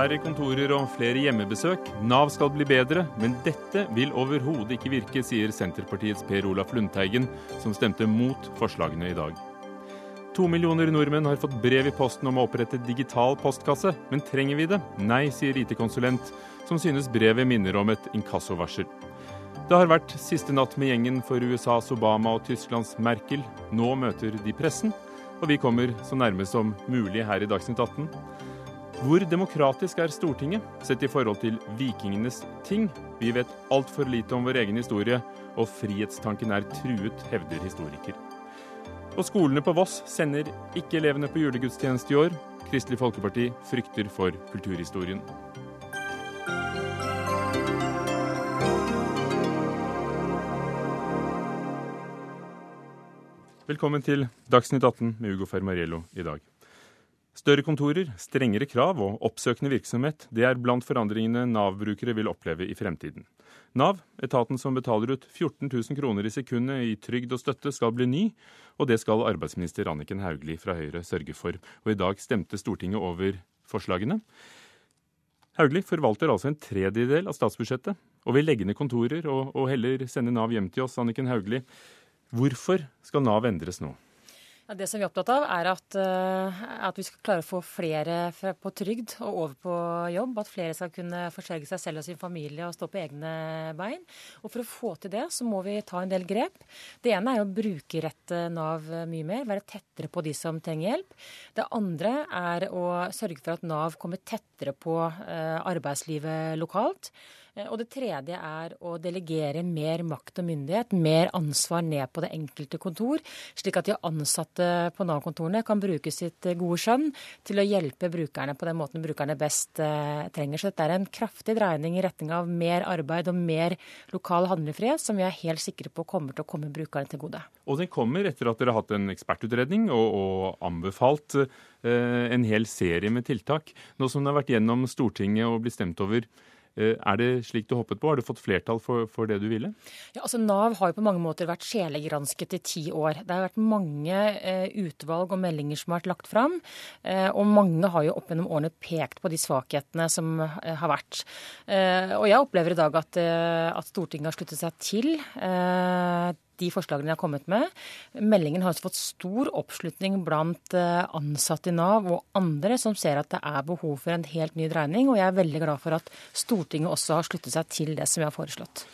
Færre kontorer og flere hjemmebesøk. Nav skal bli bedre, men dette vil overhodet ikke virke, sier Senterpartiets Per Olaf Lundteigen, som stemte mot forslagene i dag. To millioner nordmenn har fått brev i posten om å opprette digital postkasse, men trenger vi det? Nei, sier IT-konsulent, som synes brevet minner om et inkassovarsel. Det har vært siste natt med gjengen for USAs Obama og Tysklands Merkel. Nå møter de pressen, og vi kommer så nærme som mulig her i Dagsnytt 18. Hvor demokratisk er Stortinget sett i forhold til vikingenes ting? Vi vet altfor lite om vår egen historie, og frihetstanken er truet, hevder historiker. Og skolene på Voss sender ikke elevene på julegudstjeneste i år. Kristelig Folkeparti frykter for kulturhistorien. Velkommen til Dagsnytt 18 med Ugo Fermariello i dag. Større kontorer, strengere krav og oppsøkende virksomhet det er blant forandringene Nav-brukere vil oppleve i fremtiden. Nav, etaten som betaler ut 14 000 kroner i sekundet i trygd og støtte, skal bli ny, og det skal arbeidsminister Anniken Hauglie fra Høyre sørge for. Og i dag stemte Stortinget over forslagene. Hauglie forvalter altså en tredjedel av statsbudsjettet, og vil legge ned kontorer og, og heller sende Nav hjem til oss. Anniken Hauglie, hvorfor skal Nav endres nå? Det som vi er opptatt av, er at, uh, at, vi skal klare å få flere på trygd og over på jobb. At flere skal kunne forsørge seg selv og sin familie og stå på egne bein. Og For å få til det, så må vi ta en del grep. Det ene er å brukerrette Nav mye mer. Være tettere på de som trenger hjelp. Det andre er å sørge for at Nav kommer tettere på uh, arbeidslivet lokalt. Eh, og det tredje er å delegere mer makt og myndighet, mer ansvar ned på det enkelte kontor, slik at de ansatte på Nav-kontorene kan bruke sitt gode skjønn til å hjelpe brukerne på den måten brukerne best eh, trenger. Så dette er en kraftig dreining i retning av mer arbeid og mer lokal handlefrihet, som vi er helt sikre på kommer til å komme brukerne til gode. Og den kommer etter at dere har hatt en ekspertutredning og, og anbefalt eh, en hel serie med tiltak. Nå som det har vært gjennom Stortinget og blitt stemt over, Eh, er det slik du hoppet på? Har du fått flertall for, for det du ville? Ja, altså Nav har jo på mange måter vært sjelegransket i ti år. Det har vært mange eh, utvalg og meldinger som har vært lagt fram. Eh, og mange har jo opp gjennom årene pekt på de svakhetene som eh, har vært. Eh, og jeg opplever i dag at, eh, at Stortinget har sluttet seg til de forslagene jeg har kommet med. Meldingen har også fått stor oppslutning blant eh, ansatte i Nav og andre som ser at det er behov for en helt ny dreining. Og jeg er veldig glad for at Stortinget også har sluttet seg til det som vi har foreslått.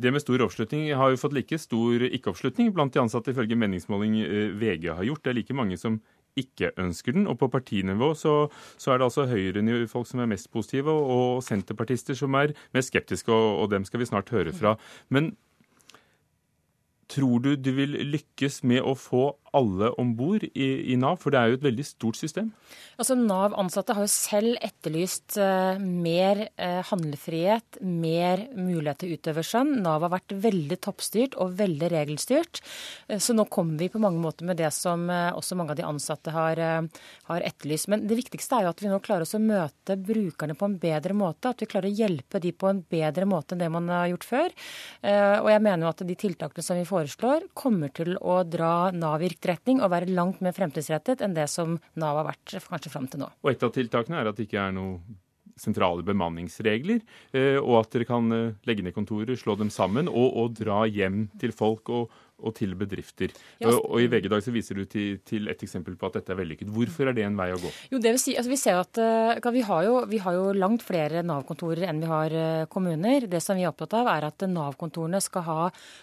Det med stor oppslutning har jo fått like stor ikke-oppslutning blant de ansatte, ifølge meningsmåling eh, VG har gjort. Det er like mange som ikke ønsker den. Og på partinivå så, så er det altså Høyre-folk som er mest positive, og senterpartister som er mest skeptiske, og, og dem skal vi snart høre fra. Men Tror du du vil lykkes med å få alle om bord i, i, Nav? For det er jo et veldig stort system. Altså Nav-ansatte har jo selv etterlyst uh, mer uh, handlefrihet, mer mulighet til utøverskjønn. Nav har vært veldig toppstyrt og veldig regelstyrt. Uh, så nå kommer vi på mange måter med det som også mange av de ansatte har, har, etterlyst. Men det viktigste er jo at vi nå klarer oss å møte brukerne på en bedre måte. At vi klarer å hjelpe de på en bedre måte enn det man har gjort før. og jeg mener jo at de tiltakene som vi foreslår, kommer til å dra Nav i riktig retning og være langt mer fremtidsrettet enn det som Nav har vært kanskje fram til nå. Og Et av tiltakene er at det ikke er noe sentrale bemanningsregler, eh, og at dere kan eh, legge ned kontorer, slå dem sammen og, og dra hjem til folk og, og til bedrifter. Ja, og, og, I VG dag så viser du til, til, et eksempel på at dette er vellykket. Hvorfor er det en vei å gå? Jo, det vil si, altså vi ser at uh, vi, har jo, vi, har jo, langt flere Nav-kontorer enn vi har uh, kommuner. Det som vi er opptatt av, er at Nav-kontorene skal ha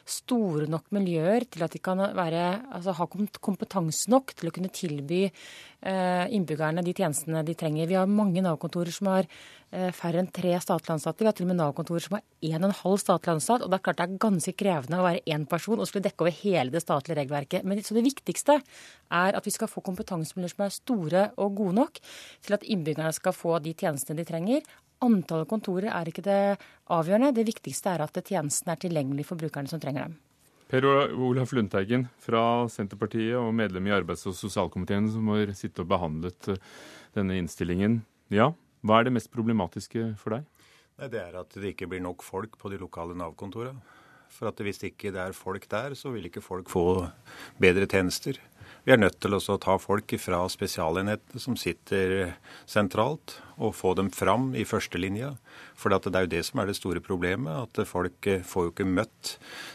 store nok miljøer til at de kan være, altså, ha kompetanse nok til å kunne tilby uh, innbyggerne de tjenestene de trenger. Vi har mange Nav-kontorer som har Eh, færre enn tre statlige ansatte. Vi har til og med Nav-kontorer som har en og en halv statlig ansatt. Og det er klart det er ganske krevende å være én person og skulle dekke over hele det statlige regelverket. Men så det viktigste er at vi skal få kompetansemiljøer som er store og gode nok til at innbyggerne skal få de tjenestene de trenger. Antallet kontorer er ikke det avgjørende. Det viktigste er at tjenestene er tilgjengelige for brukerne som trenger dem. Per Olaf Lundteigen fra Senterpartiet og medlem i arbeids- og sosialkomiteen som har sittet og behandlet eh, denne innstillingen. Ja, hva er det mest problematiske for deg? Det er at det ikke blir nok folk på de lokale Nav-kontorene. For at hvis ikke det er folk der, så vil ikke folk få bedre tjenester. Vi er nødt til å ta folk fra spesialenhetene som sitter sentralt, og få dem fram i førstelinja. For det er jo det som er det store problemet. At folk får jo ikke møtt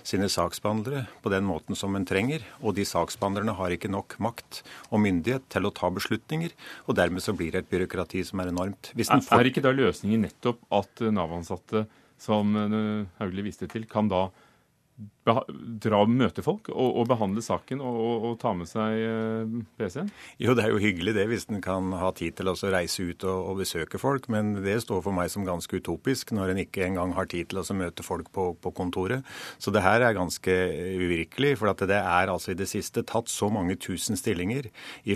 sine saksbehandlere på den måten som en trenger. Og de saksbehandlerne har ikke nok makt og myndighet til å ta beslutninger. Og dermed så blir det et byråkrati som er enormt. Får... Er ikke da løsningen nettopp at Nav-ansatte, som Hauglie viste til, kan da dra og møte folk og, og behandle saken og, og, og, ta med seg eh, PC-en? Jo, det er jo hyggelig det hvis en kan ha tid til å reise ut og, besøke folk, men det står for meg som ganske utopisk når en ikke engang har tid til å møte folk på, på, kontoret. Så det her er ganske uvirkelig, for det er altså i det siste tatt så mange tusen stillinger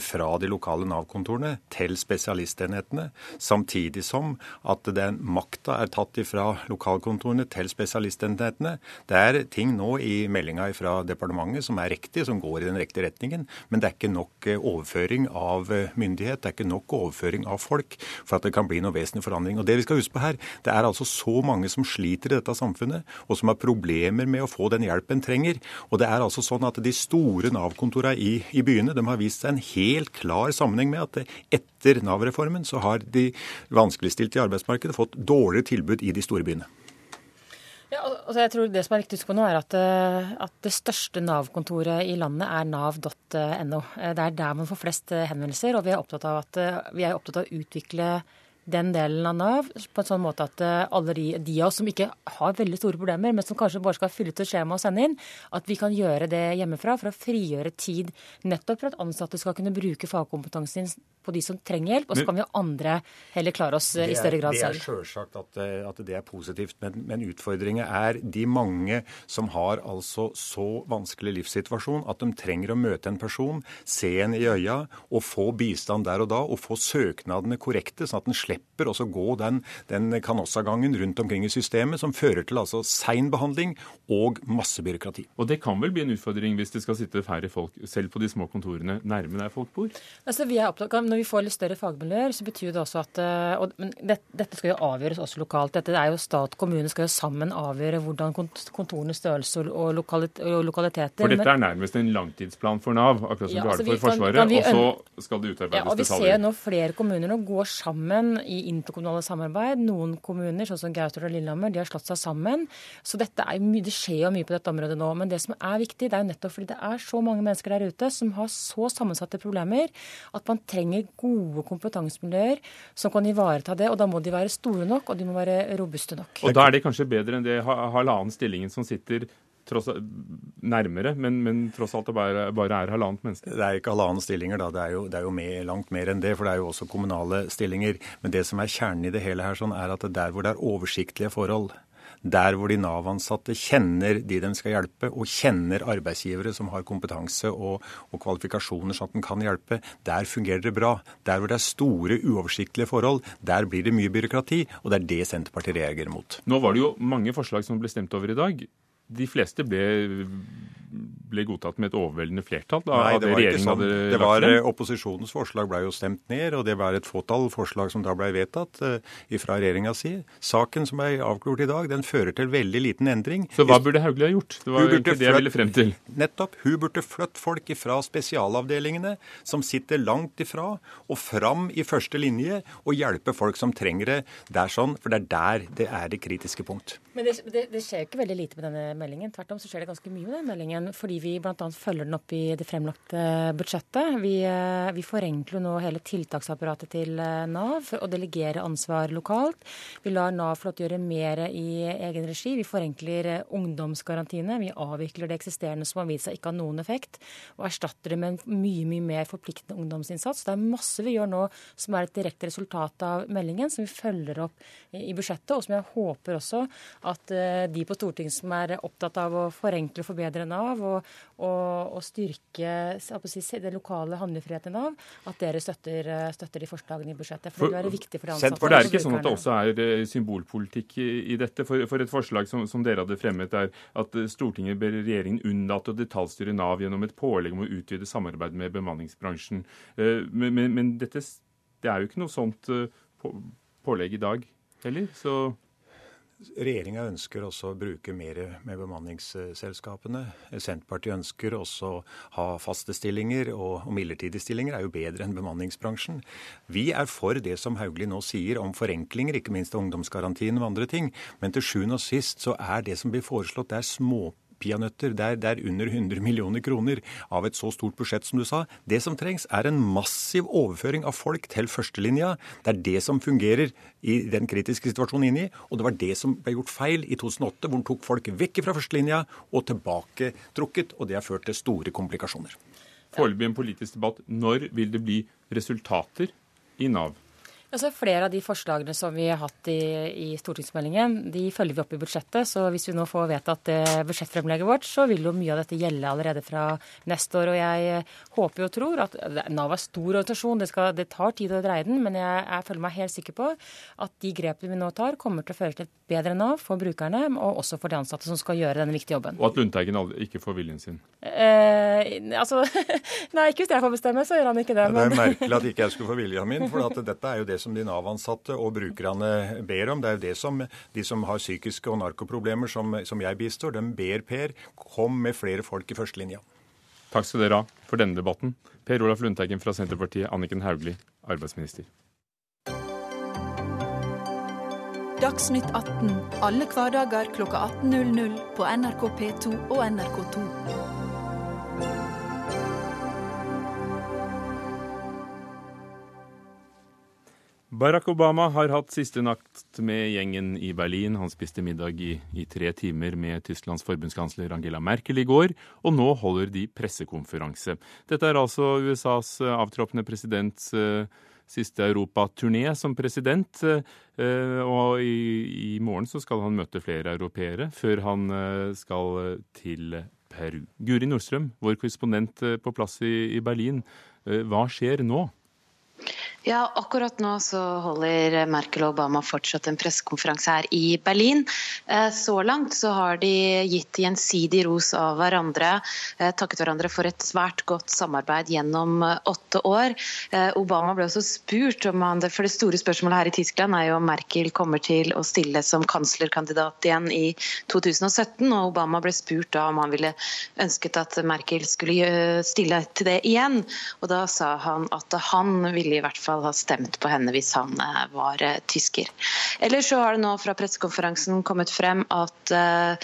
fra de lokale Nav-kontorene til spesialistenhetene, samtidig som at den makta er tatt fra lokalkontorene til spesialistenhetene. Det er ting nå i meldinga fra departementet som er riktig, som går i den riktige retningen. Men det er ikke nok eh, overføring av eh, myndighet, det er ikke nok overføring av folk for at det kan bli noe vesentlig forandring. Og Det vi skal huske på her, det er altså så mange som sliter i dette samfunnet, og som har problemer med å få den hjelpen trenger. Og det er altså sånn at de store Nav-kontorene i, i, byene de har vist seg en helt klar sammenheng med at etter Nav-reformen så har de vanskeligstilte i arbeidsmarkedet fått dårligere tilbud i de store byene. Ja, altså jeg tror Det som er viktig å huske på nå, er at, eh, at det største Nav-kontoret i landet er nav.no. Eh, det er der man får flest eh, henvendelser, og vi er opptatt av, at, vi er opptatt av å utvikle den delen av Nav på en sånn måte at eh, alle de, de, av oss som ikke har veldig store problemer, men som kanskje bare skal fylle ut et skjema og sende inn, at vi kan gjøre det hjemmefra for å frigjøre tid nettopp for at ansatte skal kunne bruke fagkompetansen sin på de som trenger hjelp, og så kan vi andre heller klare oss er, i større grad selv. Det er selvsagt at, eh, at, det er positivt, men, men utfordringen er de mange som har altså så vanskelig livssituasjon at de trenger å møte en person, se en i øya og få bistand der og da, og få søknadene korrekte, sånn at en slipper slipper også gå den, den kanossagangen rundt omkring i systemet som fører til altså sein behandling og masse byråkrati. Og det kan vel bli en utfordring hvis det skal sitte færre folk selv på de små kontorene nærme der folk bor? Altså, vi er opptatt av, Når vi får litt større fagmiljøer, så betyr det også at eh, og, men det, Dette skal jo avgjøres også lokalt. Dette er jo Stat og kommune skal jo sammen avgjøre hvordan kontorenes størrelse og, lokalit, og lokaliteter For dette er nærmest en langtidsplan for Nav, akkurat som ja, du har det altså, for Forsvaret, kan, kan og så skal det utarbeides ja, og Vi ser nå flere kommuner nå går sammen i interkommunale samarbeid. Noen kommuner, sånn som Gausdal og Lillehammer, de har slått seg sammen. Så er, det skjer jo mye på dette området nå. Men det som er viktig, det er jo nettopp fordi det er så mange mennesker der ute som har så sammensatte problemer at man trenger gode kompetansemiljøer som kan ivareta det. Og da må de være store nok, og de må være robuste nok. Og da er de kanskje bedre enn det halvannen stillingen som sitter tross, nærmere, men, men, tross alt det bare, bare, er halvannet menneske? Det er ikke halvannen stillinger, da. Det er jo, det er jo mer, langt mer enn det. For det er jo også kommunale stillinger. Men det som er kjernen i det hele her, sånn, er at det der hvor det er oversiktlige forhold, der hvor de Nav-ansatte kjenner de de skal hjelpe, og kjenner arbeidsgivere som har kompetanse og, og, kvalifikasjoner sånn at de kan hjelpe, der fungerer det bra. Der hvor det er store, uoversiktlige forhold, der blir det mye byråkrati, og det er det Senterpartiet reagerer mot. Nå var det jo mange forslag som ble stemt over i dag de fleste ble, ble, godtatt med et overveldende flertall? Da, Nei, det var ikke sånn. Det var eh, Opposisjonens forslag ble jo stemt ned, og det var et fåtall forslag som da ble vedtatt uh, fra regjeringas si. Saken som er avklart i dag, den fører til veldig liten endring. Så hva burde Hauglie ha gjort? Det var ikke det jeg ville frem til. Nettopp. Hun burde flytte folk fra spesialavdelingene, som sitter langt ifra, og fram i første linje, og hjelpe folk som trenger det. Det er sånn, for det er der det er det kritiske punkt. Men det, det, det skjer ikke veldig lite med denne meldingen. Tvert om så skjer det ganske mye med den meldingen, fordi vi bl.a. følger den opp i det fremlagte budsjettet. Vi, eh, vi forenkler nå hele tiltaksapparatet til eh, Nav for å delegere ansvar lokalt. Vi lar Nav få gjøre mer i egen regi. Vi forenkler eh, ungdomsgarantiene. Vi avvikler det eksisterende som har vist seg ikke har noen effekt, og erstatter det med en mye mye mer forpliktende ungdomsinnsats. Det er masse vi gjør nå som er et direkte resultat av meldingen, som vi følger opp i budsjettet, og som jeg håper også at de på Stortinget som er opptatt av å forenkle og forbedre Nav og, og, og styrke si, det lokale handlefriheten i Nav, at dere støtter, støtter, de forslagene i budsjettet. For, for det vil være viktig for de ansatte. For det er ikke sånn at det også er eh, symbolpolitikk i, i dette. For, for, et forslag som, som, dere hadde fremmet, er at eh, Stortinget ber regjeringen unnlate å detaljstyre Nav gjennom et pålegg om å utvide samarbeid med bemanningsbransjen. Eh, men, men, men dette det er jo ikke noe sånt pålegg i dag heller. så... Regjeringa ønsker også å bruke mer med bemanningsselskapene. Senterpartiet ønsker også å ha faste stillinger, og midlertidige stillinger er jo bedre enn bemanningsbransjen. Vi er for det som Hauglie nå sier om forenklinger, ikke minst ungdomsgarantien og andre ting. Men til sjuende og sist så er det som blir foreslått, det er små peanøtter. Det det er under 100 millioner kroner av et så stort budsjett som du sa. Det som trengs, er en massiv overføring av folk til førstelinja. Det er det som fungerer i den kritiske situasjonen inne i. Og det var det som ble gjort feil i 2008, hvor en tok folk vekk fra førstelinja og tilbake trukket. Og det har ført til store komplikasjoner. Foreløpig en politisk debatt. Når vil det bli resultater i Nav? Altså, flere av de forslagene som vi har hatt i, i, stortingsmeldingen, de følger vi opp i budsjettet. Så hvis vi nå får vedtatt budsjettfremlegget vårt, så vil jo mye av dette gjelde allerede fra neste år. Og jeg håper og tror at Nav er stor organisasjon, det, skal, det tar tid å dreie den. Men jeg, jeg, føler meg helt sikker på at de grepene vi nå tar, kommer til å føre til et bedre Nav for brukerne, og også for de ansatte som skal gjøre denne viktige jobben. Og at Lundteigen ikke får viljen sin? Eh, altså, Nei, ikke hvis jeg får bestemme, så gjør han ikke det. Men... Det er merkelig at ikke jeg skulle få viljen min, for dette er jo det det som de Nav-ansatte og brukerne ber om. Det er jo det som de som har psykiske og narkoproblemer, som, som jeg bistår, de ber Per kom med flere folk i førstelinja. Takk skal dere ha for denne debatten. Per Olaf Lundteigen fra Senterpartiet, Anniken Hauglie, arbeidsminister. Dagsnytt 18 alle hverdager kl 18.00 på NRK P2 og NRK2. Barack Obama har hatt siste natt med gjengen i Berlin. Han spiste middag i, i, tre timer med Tysklands forbundskansler Angela Merkel i går, og nå holder de pressekonferanse. Dette er altså USAs eh, avtroppende presidents uh, siste europaturné som president. Uh, og i, i, morgen så skal han møte flere europeere, før han skal til Peru. Guri Nordstrøm, vår korrespondent på plass i, i Berlin. hva skjer nå? Ja, akkurat nå så holder Merkel og Obama fortsatt en pressekonferanse her i Berlin. Eh, så langt så har de gitt gjensidig ros av hverandre, eh, takket hverandre for et svært godt samarbeid gjennom eh, åtte år. Obama ble også spurt om han, for det store spørsmålet her i Tyskland er jo om Merkel kommer til å stille som kanslerkandidat igjen i 2017. og Obama ble spurt da om han ville ønsket at Merkel skulle stille til det igjen. Og da sa han at han ville i hvert fall fall ha stemt på henne hvis han eh, var eh, tysker. Ellers så har det nå fra pressekonferansen kommet frem at uh,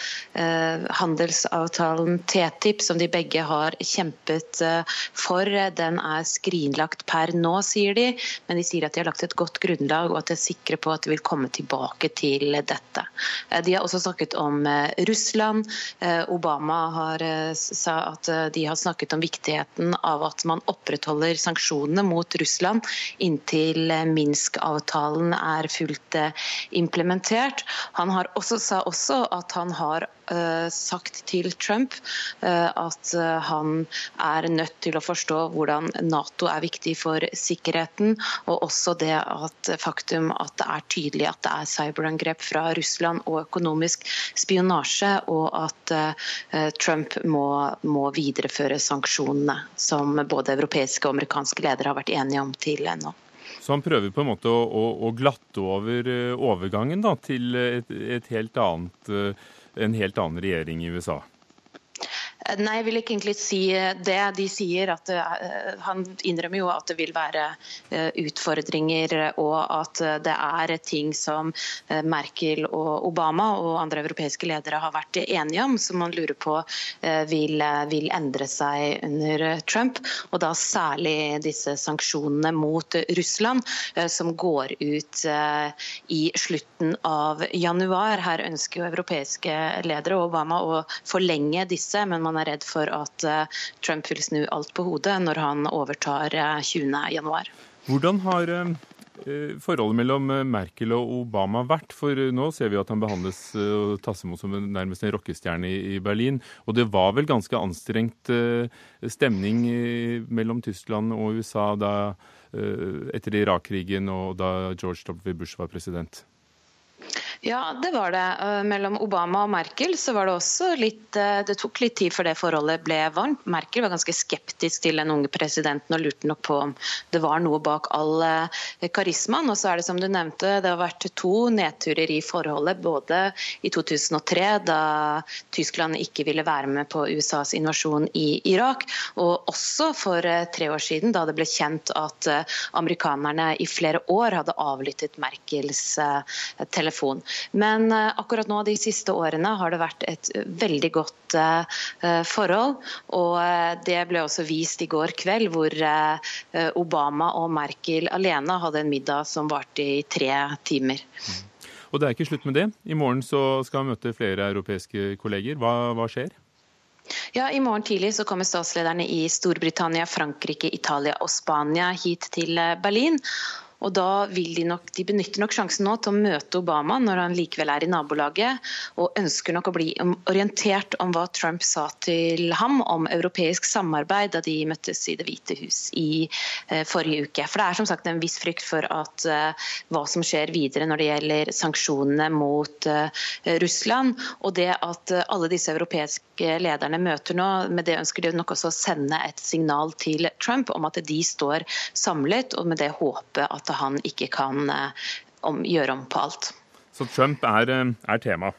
handelsavtalen TTIP, som de begge har kjempet for, den er skrinlagt per nå, sier de. Men de sier at de har lagt et godt grunnlag, og at de er sikre på at de vil komme tilbake til dette. De har også snakket om Russland. Obama har, sa at de har snakket om viktigheten av at man opprettholder sanksjonene mot Russland inntil Minsk-avtalen er fullt eh, implementert. Han også, sa også at han har sagt til Trump uh, at uh, han er nødt til å forstå hvordan Nato er viktig for sikkerheten, og også det at faktum at det er tydelig at det er cyberangrep fra Russland og økonomisk spionasje, og at Trump må, må videreføre sanksjonene, som både europeiske og amerikanske ledere har vært enige om til nå. Så han prøver på en måte å, å, å glatte over eh, overgangen da, til et, et helt annet, eh, en helt annen regjering i USA? Eh, nei, jeg vil ikke egentlig si eh, det. De sier at uh, Han innrømmer jo at det vil være uh, utfordringer, og at det er ting som Merkel og Obama og andre europeiske ledere har vært enige om, som man lurer på vil, vil, endre seg under Trump. Og da særlig disse sanksjonene mot Russland, som går ut i slutten av januar. Her ønsker jo europeiske ledere og Obama å forlenge disse, men man man er redd for at eh, Trump vil snu alt på hodet når han overtar 20.1. januar. Hvordan har eh, forholdet mellom Merkel og Obama vært? For nå ser vi at han behandles og tas imot som nærmest en rockestjerne i Berlin. Og det var vel ganske anstrengt stemning mellom Tyskland og USA da, etter Irak-krigen og da George W. Bush var president? Ja, det var det. Eh, mellom Obama og Merkel så var det også litt eh, Det tok litt tid før det forholdet ble varmt. Merkel var ganske skeptisk til den unge presidenten og lurte nok på om det var noe bak all eh, karismaen. Og så er det som du nevnte, det har vært to nedturer i forholdet. Både i 2003, da Tyskland ikke ville være med på USAs invasjon i Irak, og også for tre år siden, da det ble kjent at amerikanerne i flere år hadde avlyttet Merkels telefon. Men eh, akkurat nå de siste årene har det vært et veldig godt eh, forhold. Og eh, det ble også vist i går kveld, hvor Obama og Merkel alene hadde en middag som varte i tre timer. Og det er ikke slutt med det. I morgen så skal vi møte flere europeiske kolleger. Hva, hva skjer? Ja, I morgen tidlig så kommer statslederne i Storbritannia, Frankrike, Italia og Spania hit til Berlin. Og da vil de nok, de benytter nok sjansen nå til å møte Obama når han likevel er i nabolaget, og ønsker nok å bli orientert om hva Trump sa til ham om europeisk samarbeid da de møttes i Det hvite hus i eh, forrige uke. For det er som sagt en viss frykt for at eh, hva som skjer videre når det gjelder sanksjonene mot eh, Russland, og det at alle disse europeiske lederne møter nå, med det ønsker de nok også å sende et signal til Trump om at de står samlet, og med det håpet at han ikke kan eh, om, gjøre om på alt. Så Trump er, eh, er tema?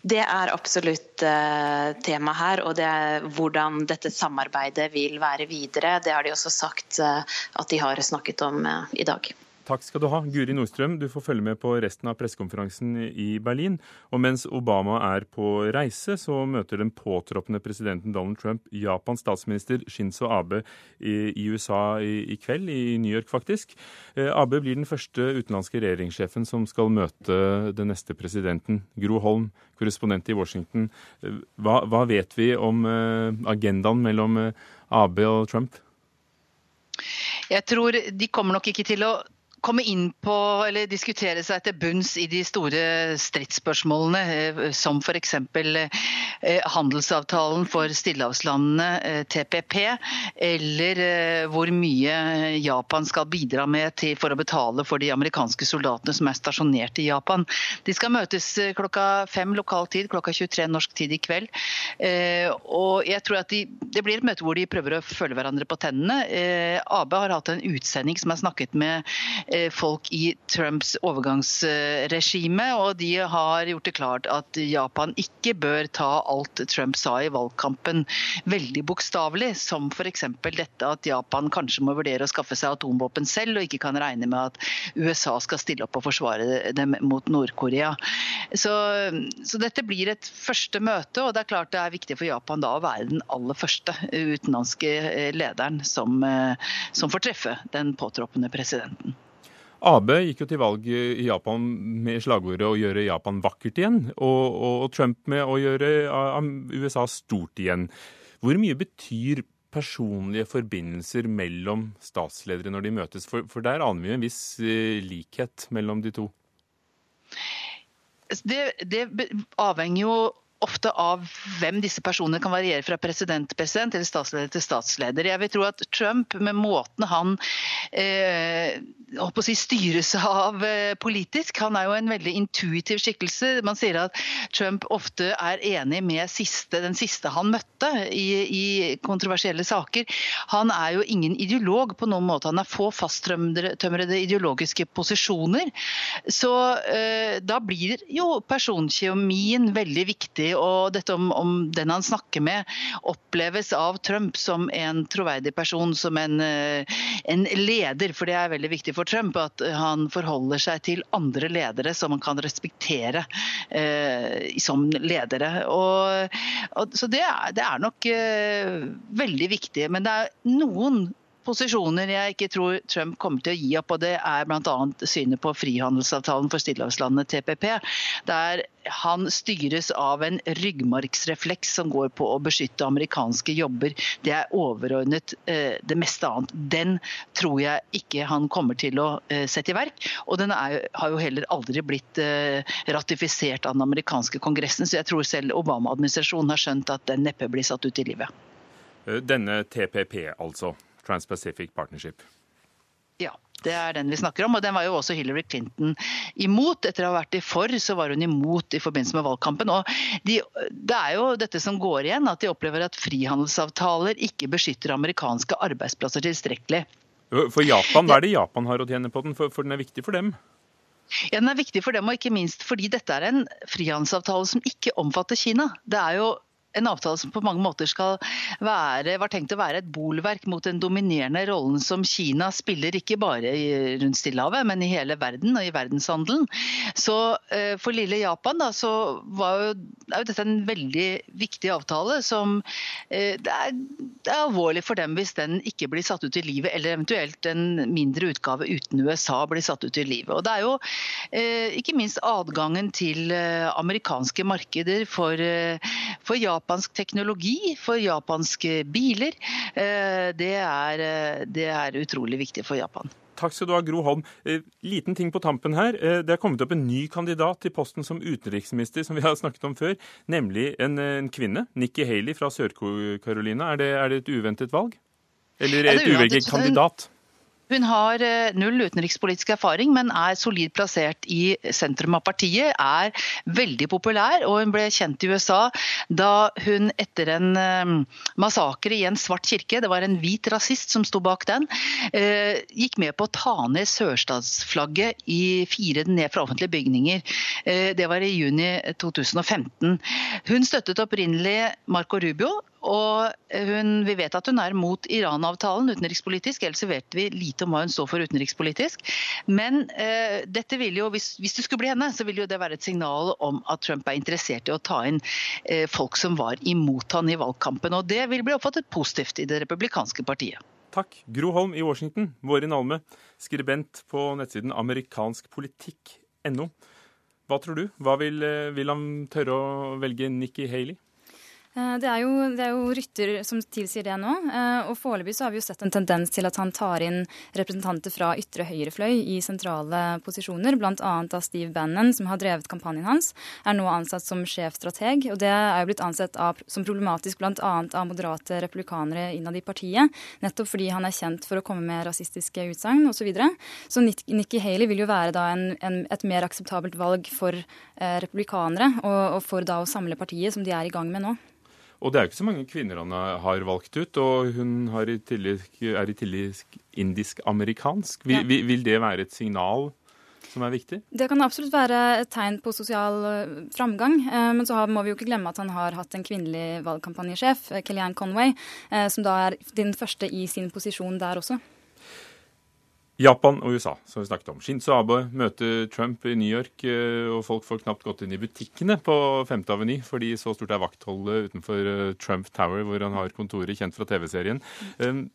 Det er absolutt uh, tema her. Og det er hvordan dette samarbeidet vil være videre. Det har de også sagt uh, at de har snakket om uh, i dag. Takk skal du ha. Guri Nordstrøm, du får følge med på resten av pressekonferansen i Berlin. Og mens Obama er på reise, så møter den påtroppende presidenten Donald Trump Japans statsminister Shinzo Abe i, USA i, kveld, i New York faktisk. Eh, Abe blir den første utenlandske regjeringssjefen som skal møte den neste presidenten. Gro Holm, korrespondent i Washington. Eh, hva, hva vet vi om eh, agendaen mellom Abe og Trump? Jeg tror de kommer nok ikke til å komme inn på eller diskutere seg til bunns i de store stridsspørsmålene, eh, som f.eks. Eh, handelsavtalen for stillehavslandene, eh, TPP, eller hvor mye Japan skal bidra med for å betale for de amerikanske soldatene som er stasjonert i Japan. De skal møtes klokka fem lokal tid, klokka 23 norsk tid i kveld. Og jeg tror at de, Det blir et møte hvor de prøver å følge hverandre på tennene. Abe har hatt en utsending som har snakket med folk i Trumps overgangsregime, og de har gjort det klart at Japan ikke bør ta alt Trump sa i valgkampen veldig bokstavelig, som f.eks. dette at Japan kanskje må vurdere å skaffe seg atomvåpen selv, og ikke kan regne med at USA skal stille opp og forsvare dem mot Nord-Korea. Så, så, dette blir et første møte, og det er klart det er viktig for Japan da å være den aller første utenlandske lederen som, eh, som får treffe den påtroppende presidenten. Abe gikk jo til valg i Japan med slagordet 'å gjøre Japan vakkert igjen', og, og Trump med 'å gjøre USA stort igjen'. Hvor mye betyr personlige forbindelser mellom statsledere når de møtes? For, for der aner vi en viss eh, likhet mellom de to. Det, det avhenger jo ofte av hvem disse personene kan variere fra president til president eller statsleder til statsleder. Jeg vil tro at Trump, med måten han eh, si, styres av eh, politisk Han er jo en veldig intuitiv skikkelse. Man sier at Trump ofte er enig med siste, den siste han møtte i, i, kontroversielle saker. Han er jo ingen ideolog på noen måte. Han har få fasttømrede ideologiske posisjoner. Så eh, da blir jo personkjemien veldig viktig. Og dette om, om, den han snakker med, oppleves av Trump som en troverdig person, som en, eh, en, leder. For det er veldig viktig for Trump at han forholder seg til andre ledere som han kan respektere eh, som ledere. Og, og, så det er, det er nok eh, veldig viktig. Men det er noen posisjoner jeg ikke tror Trump kommer til å gi opp, og det er bl.a. synet på frihandelsavtalen for stillehavslandet TPP. Der han styres av en ryggmargsrefleks som går på å beskytte amerikanske jobber. Det er overordnet eh, det meste annet. Den tror jeg ikke han kommer til å eh, sette i verk. Og den er, har jo heller aldri blitt eh, ratifisert av den amerikanske kongressen, så jeg tror selv Obama-administrasjonen har skjønt at den neppe blir satt ut i livet. Denne TPP, altså? Trans-Pacific Partnership. Ja. Det er den vi snakker om, og den var jo også Hillary Clinton imot. Etter å ha vært i for, så var hun imot i forbindelse med valgkampen. Og de, det er jo dette som går igjen, at de opplever at frihandelsavtaler ikke beskytter amerikanske arbeidsplasser tilstrekkelig. For Japan, Hva er det Japan har å tjene på den, for, for den er viktig for dem? Ja, Den er viktig for dem, og ikke minst fordi dette er en frihandelsavtale som ikke omfatter Kina. Det er jo en avtale som på mange måter skal være, var tenkt å være et bolverk mot den dominerende rollen som Kina spiller, ikke bare rundt Stillehavet, men i hele verden og i verdenshandelen. Så eh, for lille Japan da, så jo, er jo dette en veldig viktig avtale som eh, det, er, det, er, alvorlig for dem hvis den ikke blir satt ut i livet, eller eventuelt en mindre utgave uten USA blir satt ut i livet. Og Det er jo eh, ikke minst adgangen til amerikanske markeder for, for Japan japansk teknologi, for japanske biler. Eh, det er, eh, det er utrolig viktig for Japan. Takk skal du ha, Gro Holm. Eh, liten ting på tampen her. Det er kommet opp en ny kandidat til posten som utenriksminister, som vi har snakket om før, nemlig en, en kvinne. Nikki Haley fra Sør-Carolina. Er, er, det et uventet valg? Eller et uventet kandidat? Hun har eh, null utenrikspolitisk erfaring, men er solid plassert i sentrum av partiet. Er veldig populær, og hun ble kjent i USA da hun etter en eh, massakre i en svart kirke, det var en hvit rasist som sto bak den, eh, gikk med på å ta ned sørstatsflagget i fire ned fra offentlige bygninger. Det var i juni 2015. Hun støttet opprinnelig Marco Rubio, og hun, vi vet at hun er mot Iran-avtalen utenrikspolitisk, ellers vet vi lite om hva hun står for utenrikspolitisk. Men eh, dette vil jo, hvis, hvis, det skulle bli henne, så vil jo det være et signal om at Trump er interessert i å ta inn eh, folk som var imot han i valgkampen. Og det vil bli oppfattet positivt i det republikanske partiet. Takk. Gro Holm i Washington, Vårin Alme, skribent på nettsiden amerikanskpolitikk.no. Hva tror du? Hva vil, eh, vil han tørre å velge Nikki Haley? Eh, det er, jo, det er, jo, rytter som tilsier det nå. Eh, og Foreløpig har vi jo sett en tendens til at han tar inn representanter fra ytre høyrefløy i sentrale posisjoner. Bl.a. av Steve Bannon, som har drevet kampanjen hans, er nå ansatt som sjefstrateg. Og det er jo blitt ansett av, som problematisk bl.a. av moderate republikanere innad i partiet. Nettopp fordi han er kjent for å komme med rasistiske utsagn osv. Så, videre. så Nikki Haley vil jo være da en, en, et mer akseptabelt valg for eh, republikanere, og, og for da å samle partiet, som de er i gang med nå. Og det er jo ikke så mange kvinner han har valgt ut, og hun i tillegg, er i tillegg indisk-amerikansk. Vil, ja. vil, det være et signal som er viktig? Det kan absolutt være et tegn på sosial eh, framgang. Eh, men så må vi jo ikke glemme at han har hatt en kvinnelig valgkampanjesjef, eh, Kellyanne Conway, som da er den første i sin posisjon der også. Japan og USA, som vi snakket om. Shinzo Abe møter Trump i New York, eh, og folk får knapt gått inn i butikkene på 5. Aveny, fordi så stort er vaktholdet utenfor eh, Trump Tower, hvor han har kontoret, kjent fra TV-serien. Um,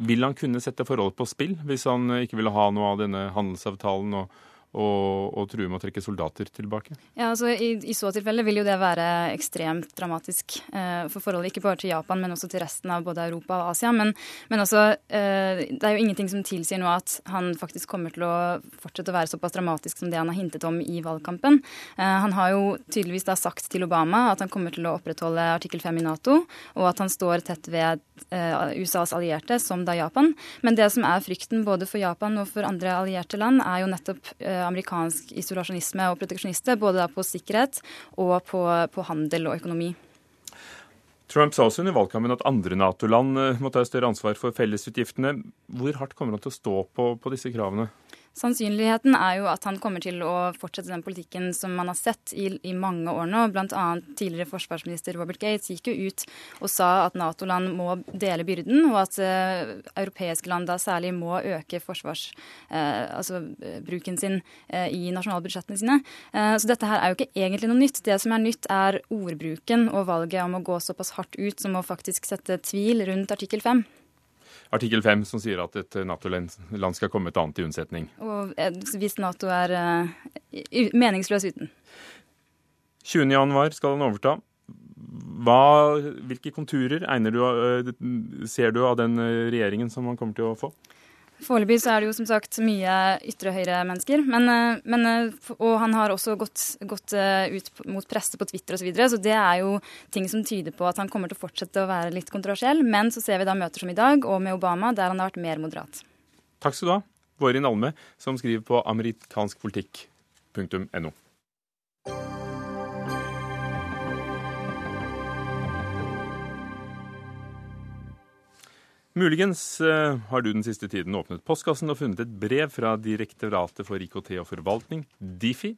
vil han kunne sette forholdet på spill hvis han ikke ville ha noe av denne handelsavtalen og og, og true med å trekke soldater tilbake? Ja, altså i, i, så tilfelle vil jo det være ekstremt dramatisk eh, for forholdet ikke bare til Japan, men også til resten av både Europa og Asia. Men, men altså, eh, det er jo ingenting som tilsier nå at han faktisk kommer til å fortsette å være såpass dramatisk som det han har hintet om i valgkampen. Eh, han har jo tydeligvis da sagt til Obama at han kommer til å opprettholde artikkel 5 i Nato, og at han står tett ved eh, USAs allierte, som da Japan. Men det som er frykten både for Japan og for andre allierte land, er jo nettopp eh, amerikansk isolasjonisme og proteksjonister, både på sikkerhet og på, på handel og økonomi. Trump sa også under valgkampen at andre Nato-land må ta større ansvar for fellesutgiftene. Hvor hardt kommer han til å stå på, på disse kravene? Sannsynligheten er jo at han kommer til å fortsette den politikken som man har sett i, i mange år nå. Bl.a. tidligere forsvarsminister Robert Gates gikk jo ut og sa at Nato-land må dele byrden, og at uh, europeiske land da særlig må øke forsvars, uh, altså bruken sin uh, i nasjonalbudsjettene sine. så dette her er jo ikke egentlig noe nytt. Det som er nytt, er ordbruken og valget om å gå såpass hardt ut som å faktisk sette tvil rundt artikkel 5 artikkel 5 som sier at et Nato-land skal komme et annet til unnsetning. Og eh, hvis Nato er uh, meningsløs uten. 20.1 skal han overta. Hva, hvilke konturer du, uh, ser du av den regjeringen som han kommer til å få? Foreløpig så er det jo som sagt mye ytre høyre-mennesker. Men, eh, eh, og han har også gått, gått eh, ut mot presse på Twitter osv. Så, videre, så det er jo ting som tyder på at han kommer til å fortsette å være litt kontroversiell. Men så ser vi da møter som i dag, og med Obama, der han har vært mer moderat. Takk skal du ha. Vårin Alme, som skriver på amerikanskpolitikk.no. Muligens eh, har du den siste tiden åpnet postkassen og funnet et brev fra Direktoratet for IKT og forvaltning, Difi,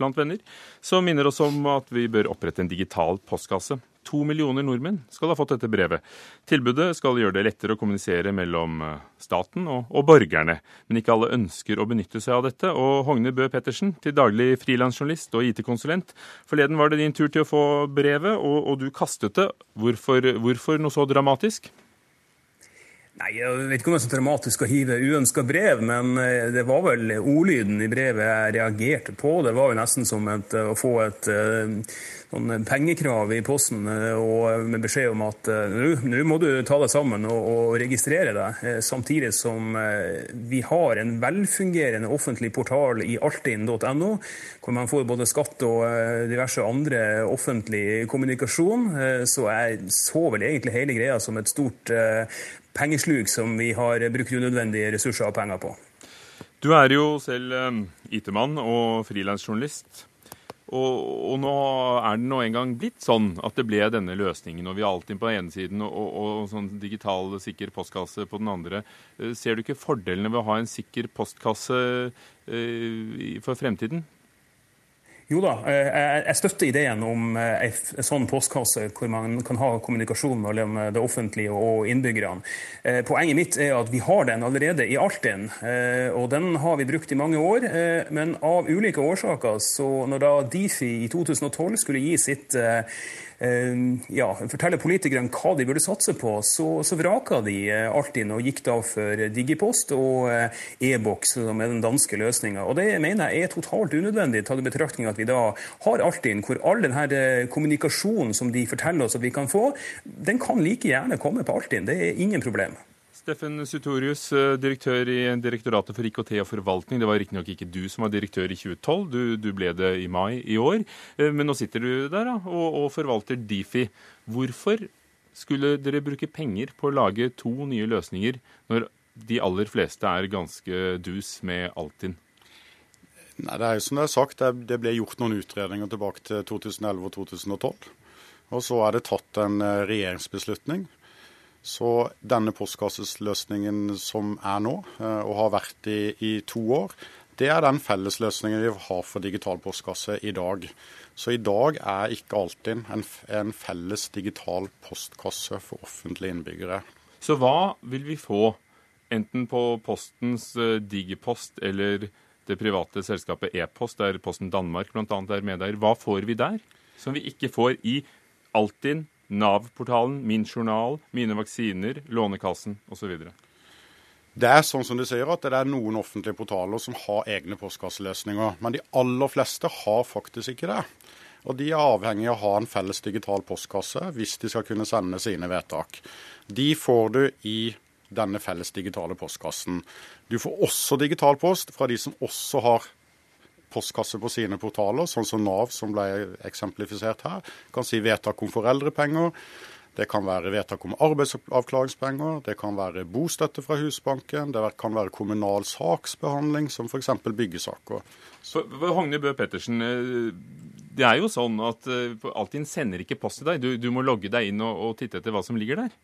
blant venner, som minner oss om at vi bør opprette en digital postkasse. To millioner nordmenn skal ha fått dette brevet. Tilbudet skal gjøre det lettere å kommunisere mellom eh, staten og, og borgerne. Men ikke alle ønsker å benytte seg av dette. Og Hogne Bø Pettersen, til daglig frilansjournalist og IT-konsulent. Forleden var det din tur til å få brevet, og, og du kastet det. Hvorfor, hvorfor noe så dramatisk? Nei, Jeg vet ikke om det er så dramatisk å hive uønska brev, men eh, det var vel ordlyden i brevet jeg reagerte på. Det var jo nesten som et, å få et noen pengekrav i posten og med beskjed om at nå må du ta deg sammen og, og registrere deg. Samtidig som vi har en velfungerende offentlig portal i altinn.no, hvor man får både skatt og diverse andre offentlig kommunikasjon. Så jeg så vel egentlig hele greia som et stort pengesluk som vi har brukt unødvendige ressurser og penger på. Du er jo selv IT-mann og frilansjournalist. Og, og, nå er det nå engang blitt sånn at det ble denne løsningen. Og vi har alltid på den ene siden og, og, og sånn digital sikker postkasse på den andre. Ser du ikke fordelene ved å ha en sikker postkasse eh, for fremtiden? Jo da, jeg støtter ideen om en sånn postkasse hvor man kan ha kommunikasjon mellom det offentlige og innbyggerne. Poenget mitt er at vi har den allerede i Altinn, og den har vi brukt i mange år. Men av ulike årsaker, så når da Difi i 2012 skulle gi sitt ja, forteller politikerne hva de burde satse på, så, så vraka de Altinn og gikk da for Digipost og e-boks, som er den danske løsninga. Det mener jeg er totalt unødvendig, tatt i betraktning at vi da har Altinn, hvor all denne kommunikasjonen som de forteller oss at vi kan få, den kan like gjerne komme på Altinn. Det er ingen problem. Steffen Sutorius, direktør i Direktoratet for IKT og forvaltning. Det var riktignok ikke du som var direktør i 2012, du, du, ble det i mai i år. Men nå sitter du der da, og, og forvalter Difi. Hvorfor skulle dere bruke penger på å lage to nye løsninger når de aller fleste er ganske dus med Altinn? Nei, det er jo som det er sagt, det ble gjort noen utredninger tilbake til 2011 og 2012. Og så er det tatt en regjeringsbeslutning. Så denne postkassesløsningen som er nå, og har vært i, i to år, det er den fellesløsningen vi har for digital postkasse i dag. Så i dag er ikke Altinn en, en felles digital postkasse for offentlige innbyggere. Så hva vil vi få, enten på Postens Digipost eller det private selskapet E-post, der Posten Danmark bl.a. er medeier. Hva får vi der som vi ikke får i Altinn, Nav-portalen, Min journal, Mine vaksiner, Lånekassen osv.? Det er sånn som du sier at det er noen offentlige portaler som har egne postkasseløsninger. Men de aller fleste har faktisk ikke det. Og de er avhengig av å ha en felles digital postkasse hvis de skal kunne sende sine vedtak. De får du i denne felles digitale postkassen. Du får også digital post fra de som også har postkasse på sine portaler, sånn som Nav, som ble eksemplifisert her. Kan si vedtak om foreldrepenger. Det kan være vedtak om arbeidsavklaringspenger, det kan være bostøtte fra Husbanken, det kan være kommunal saksbehandling, som f.eks. byggesaker. Hogne Bø Pettersen, det er jo sånn at Altinn sender ikke post til deg. Du, du må logge deg inn og, og titte etter hva som ligger der.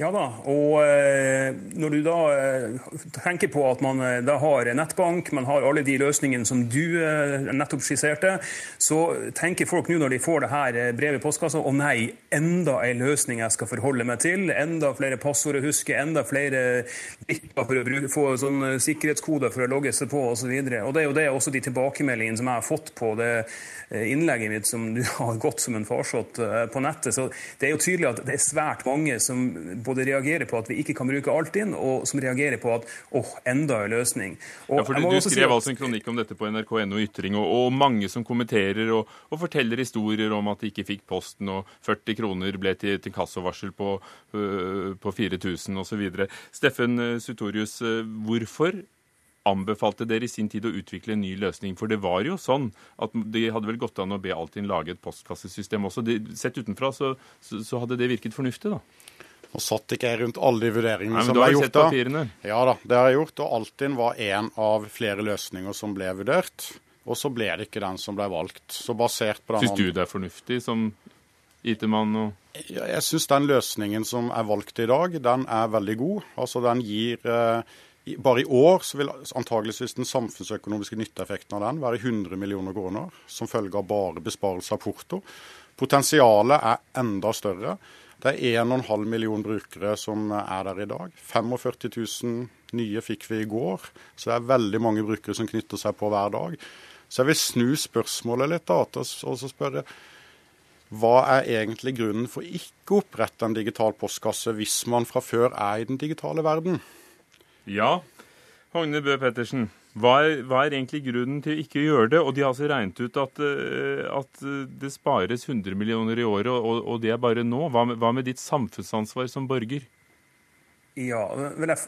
Ja da, og eh, når du da eh, tenker på at man eh, da har nettbank, man har alle de løsningene som du nettopp skisserte, så tenker folk nå når de får det her brevet i postkassa å nei, enda en løsning jeg skal forholde meg til, enda flere passord å huske, enda flere brikker for å bruke, få sånne sikkerhetskoder for å logge seg på osv. Og, så og det er jo det også de tilbakemeldingene som jeg har fått på det innlegget mitt som du har gått som en farsott på nettet. Så det er jo tydelig at det er svært mange som både reagerer på at vi ikke kan bruke Altinn, og som reagerer på at åh, enda en løsning. Og ja, for Du, du skrev altså en kronikk om dette på nrk.no Ytring, og, og, mange som kommenterer og, og, forteller historier om at de ikke fikk posten, og 40 kroner ble til, til kassovarsel på, øh, på 4000 osv. Steffen Sutorius, hvorfor anbefalte dere i sin tid å utvikle en ny løsning? For det var jo sånn at det hadde vel gått an å be Altinn lage et postkassesystem også. Det, sett utenfra så, så, så hadde det virket fornuftig, da? Nå satt ikke jeg rundt alle de vurderingene Nei, men som du ble har gjort sett da. papirene. Ja da, det har jeg gjort. Og Altinn var en av flere løsninger som ble vurdert. Og så ble det ikke den som ble valgt. Så basert på den Syns du det er fornuftig som IT-mann og Ja, Jeg syns den løsningen som er valgt i dag, den er veldig god. Altså den gir eh, Bare i år så vil antageligvis den samfunnsøkonomiske nytteeffekten av den være 100 millioner kroner, som følge av bare besparelse av porto. Potensialet er enda større. Det er 1,5 million brukere som er der i dag. 45 000 nye fikk vi i går. Så det er veldig mange brukere som knytter seg på hver dag. Så jeg vil snu spørsmålet litt da, og så spørre hva er egentlig grunnen for ikke å opprette en digital postkasse hvis man fra før er i den digitale verden? Ja, Hogne Bø Pettersen. Hva er, hva er egentlig grunnen til ikke å gjøre det? Og de har altså regnet ut at, eh, at eh, det spares 100 millioner i året, og, og det er bare nå. Hva med, hva med ditt samfunnsansvar som borger? Ja,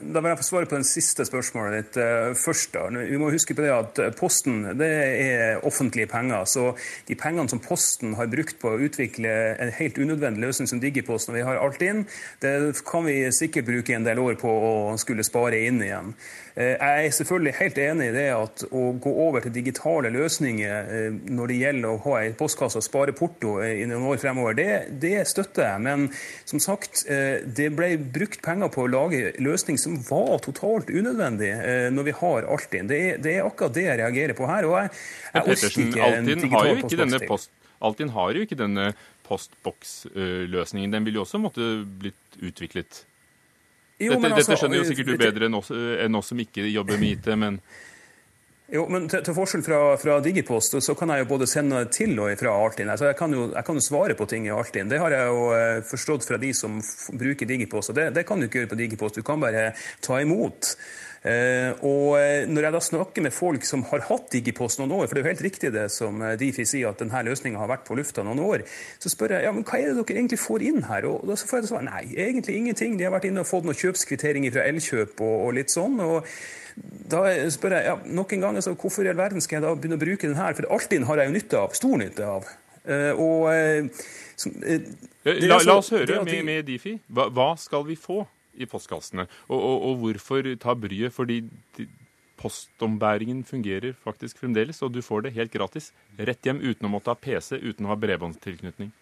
Da vil jeg få svare på den siste spørsmålet ditt uh, først. da. Vi må huske på det at eh, Posten det er offentlige penger. Så de pengene som Posten har brukt på å utvikle en helt unødvendig løsning som Digipost når vi har alt inn, det kan vi sikkert bruke en del år på å skulle spare inn igjen. Uh, jeg er selvfølgelig helt enig i det at å gå over til digitale løsninger når det gjelder å ha en postkasse og spare porto i noen år fremover, det, det støtter jeg. Men som sagt, det ble brukt penger på lage løsning som var totalt unødvendig eh, når vi har Altinn. Det, er- det er akkurat det jeg reagerer på her. og jeg, jeg orker ikke en digital postboks til. Altinn har jo ikke denne postboks-løsningen. Den ville jo også måtte blitt utviklet. Jo, dette, altså, dette skjønner jo sikkert du bedre enn oss, enn oss som ikke jobber med IT, men Jo, men til, til forskjell fra, fra Digipost, så kan jeg jo både sende til og fra Altinn. Altså, jeg, kan jo, jeg kan jo svare på ting i Altinn. Det har jeg jo eh, forstått fra de som bruker Digipost. og det, det kan du ikke gjøre på Digipost. Du kan bare ta imot. Eh, og eh, når jeg da snakker med folk som har hatt Digipost noen år, for det er jo helt riktig det som eh, Difi sier, at denne løsninga har vært på lufta noen år, så spør jeg ja, men hva er det dere egentlig får inn her? Og da får jeg til svar nei, egentlig ingenting. De har vært inne og fått noen kjøpskvittering fra Elkjøp og, og litt sånn. og da spør jeg ja, nok en gang, altså, hvorfor i all verden skal jeg da begynne å bruke den her? For Altinn har jeg jo nytte av, stor nytte av. Og er la, altså- la oss høre med, med Difi. Hva, hva skal vi få i postkassene? Og, og, og hvorfor ta bryet? Fordi postombæringen fungerer faktisk fremdeles, og du får det helt gratis. Rett hjem uten å måtte ha PC, uten å ha bredbåndstilknytning.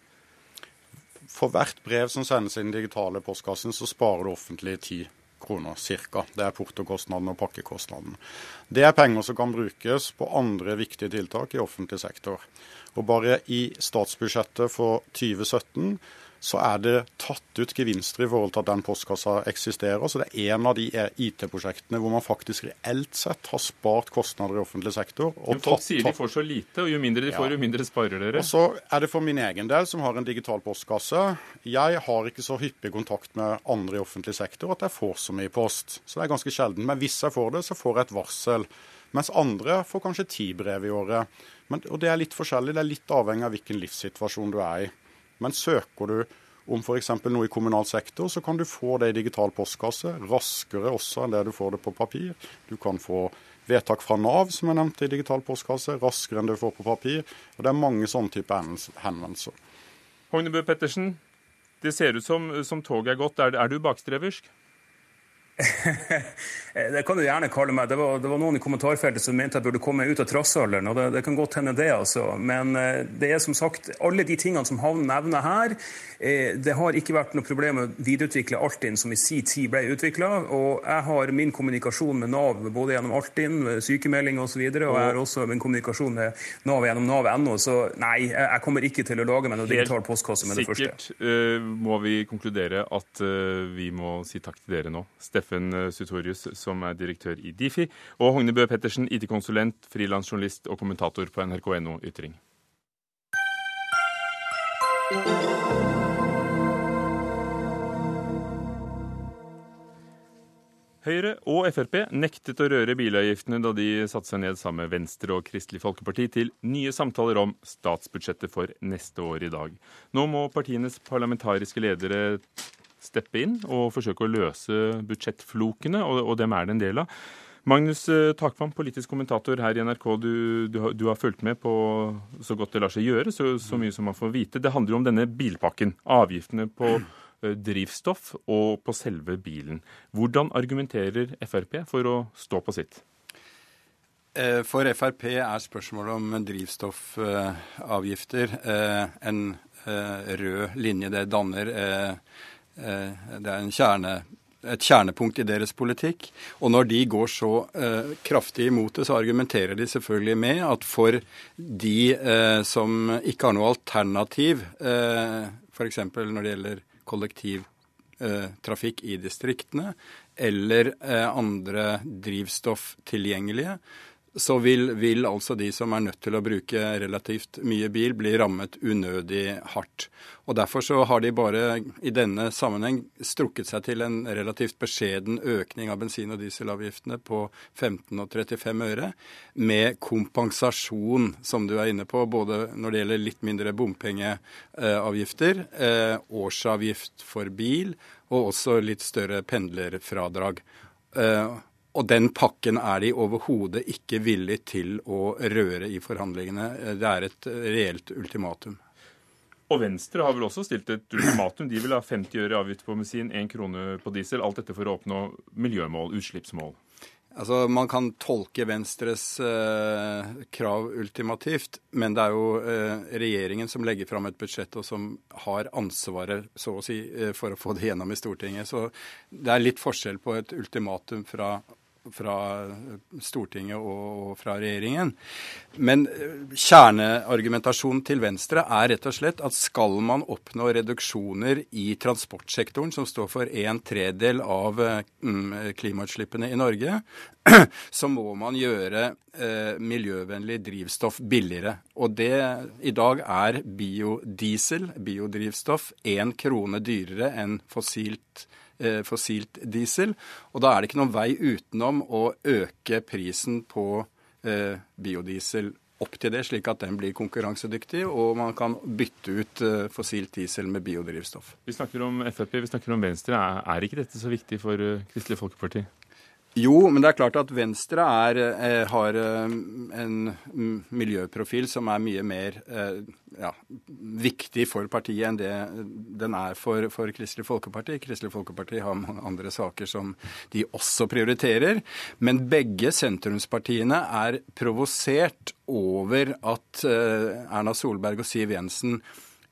For hvert brev som sendes inn i den digitale postkassen, så sparer det offentlige ti kroner ca. Det er portokostnaden og pakkekostnaden. Det er penger som kan brukes på andre viktige tiltak i offentlig sektor. Og bare i statsbudsjettet for 2017 så er det tatt ut gevinster i forhold til at den postkassa eksisterer. Så det er en av de IT-prosjektene hvor man faktisk reelt sett har spart kostnader i offentlig sektor. Men folk tatt- sier de får så lite, og jo mindre de får, jo mindre sparer dere. og så er det for min egen del, som har en digital postkasse. Jeg har ikke så hyppig kontakt med andre i offentlig sektor at jeg får så mye post. Så det er ganske sjelden. Men hvis jeg får det, så får jeg et varsel. Mens andre får kanskje ti brev i året. Men, og det er litt forskjellig. Det er litt avhengig av hvilken livssituasjon du er i. Men søker du om f.eks. noe i kommunal sektor, så kan du få det i digital postkasse raskere også enn det du får det på papir. Du kan få vedtak fra Nav, som jeg nevnte, i digital postkasse, raskere enn du får på papir. Og det er mange sånne typer henvendelser. Hognebø Pettersen, det ser ut som, som toget er gått. Er, er du bakstreversk? Det kan du gjerne kalle meg. Det var, det var noen i kommentarfeltet som mente jeg burde komme ut av trassalderen. og det, det kan godt hende det, altså. Men eh, det er som sagt, alle de tingene som Havn nevner her, eh, det har ikke vært noe problem å videreutvikle Altinn, som i sin tid ble utvikla. Og jeg har min kommunikasjon med Nav både gjennom Altinn, sykemelding osv. Og, så og jeg har også min kommunikasjon med Nav gjennom nav.no. Så nei, jeg kommer ikke til å lage meg noe digital postkasse med det første. Sikkert eh, må vi konkludere at vi må si takk til dere nå. Steffen eh, Sutorius, som er direktør i Difi, og Hogne Bø Pettersen, IT-konsulent, frilansjournalist og kommentator på nrk.no Ytring. Høyre og Frp nektet å røre bilavgiftene da de satte seg ned sammen med Venstre og Kristelig Folkeparti til nye samtaler om statsbudsjettet for neste år i dag. Nå må partienes parlamentariske ledere steppe inn og forsøke å løse budsjettflokene, og, og dem er det en del av. Magnus eh, Takvam, politisk kommentator her i NRK, du, du, du har fulgt med på så godt det lar seg gjøre, så, så mye som man får vite. Det handler jo om denne bilpakken. Avgiftene på drivstoff og på selve bilen. Hvordan argumenterer Frp for å stå på sitt? For Frp er spørsmålet om drivstoffavgifter en rød linje. Det danner Det er kjerne et kjernepunkt i deres politikk. Og når de går så eh, kraftig imot det, så argumenterer de selvfølgelig med at for de eh, som ikke har noe alternativ, eh, f.eks. når det gjelder kollektivtrafikk eh, i distriktene, eller eh, andre drivstoff tilgjengelige, så vil, vil, altså de som er nødt til å bruke relativt mye bil, bli rammet unødig hardt. Og Derfor så har de bare i denne sammenheng strukket seg til en relativt beskjeden økning av bensin- og dieselavgiftene på 15 og 35 øre, med kompensasjon, som du er inne på, både når det gjelder litt mindre bompengeavgifter, eh, årsavgift for bil og også litt større pendlerfradrag. Og den pakken er de overhodet ikke villig til å røre i forhandlingene. Det er et reelt ultimatum. Og Venstre har vel også stilt et ultimatum. De vil ha 50 øre avgift på bensin, 1 krone på diesel. Alt dette for å oppnå miljømål, utslippsmål. Altså, Man kan tolke Venstres eh, krav ultimativt, men det er jo eh, regjeringen som legger fram et budsjett og som har ansvaret så å si, eh, for å få det gjennom i Stortinget. Så det er litt forskjell på et ultimatum fra fra Stortinget og fra regjeringen. Men eh, kjerneargumentasjonen til Venstre er rett og slett at skal man oppnå reduksjoner i transportsektoren, som står for en tredel av mm, klimautslippene i Norge, så må man gjøre eh, miljøvennlig drivstoff billigere. Og det i dag er biodiesel, biodrivstoff, én krone dyrere enn fossilt drivstoff Eh, fossilt diesel. Og da er det ikke noen vei utenom å øke prisen på eh, biodiesel opp til det, slik at den blir konkurransedyktig, og man kan bytte ut eh, fossilt diesel med biodrivstoff. Vi snakker om Frp, vi snakker om Venstre. Er ikke dette så viktig for Kristelig Folkeparti? Jo, men det er klart at Venstre er, eh, har eh, en miljøprofil som er mye mer eh, ja, viktig for partiet enn det den er for, for, Kristelig Folkeparti. Kristelig Folkeparti har mange andre saker som de også prioriterer. Men begge sentrumspartiene er provosert over at Erna Solberg og Siv Jensen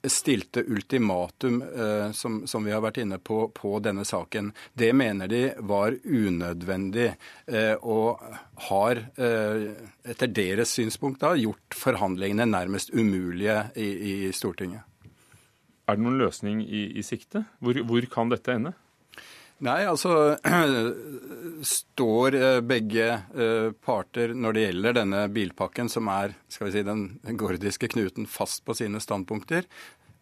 stilte ultimatum, eh, som, som, vi har vært inne på, på denne saken. Det mener de var unødvendig, eh, og har eh, etter deres synspunkt da gjort forhandlingene nærmest umulige i, i Stortinget. Er det noen løsning i, i sikte? Hvor, hvor kan dette ende? Nei, altså står eh, begge eh, parter når det gjelder denne bilpakken, som er skal vi si, den gordiske knuten, fast på sine standpunkter,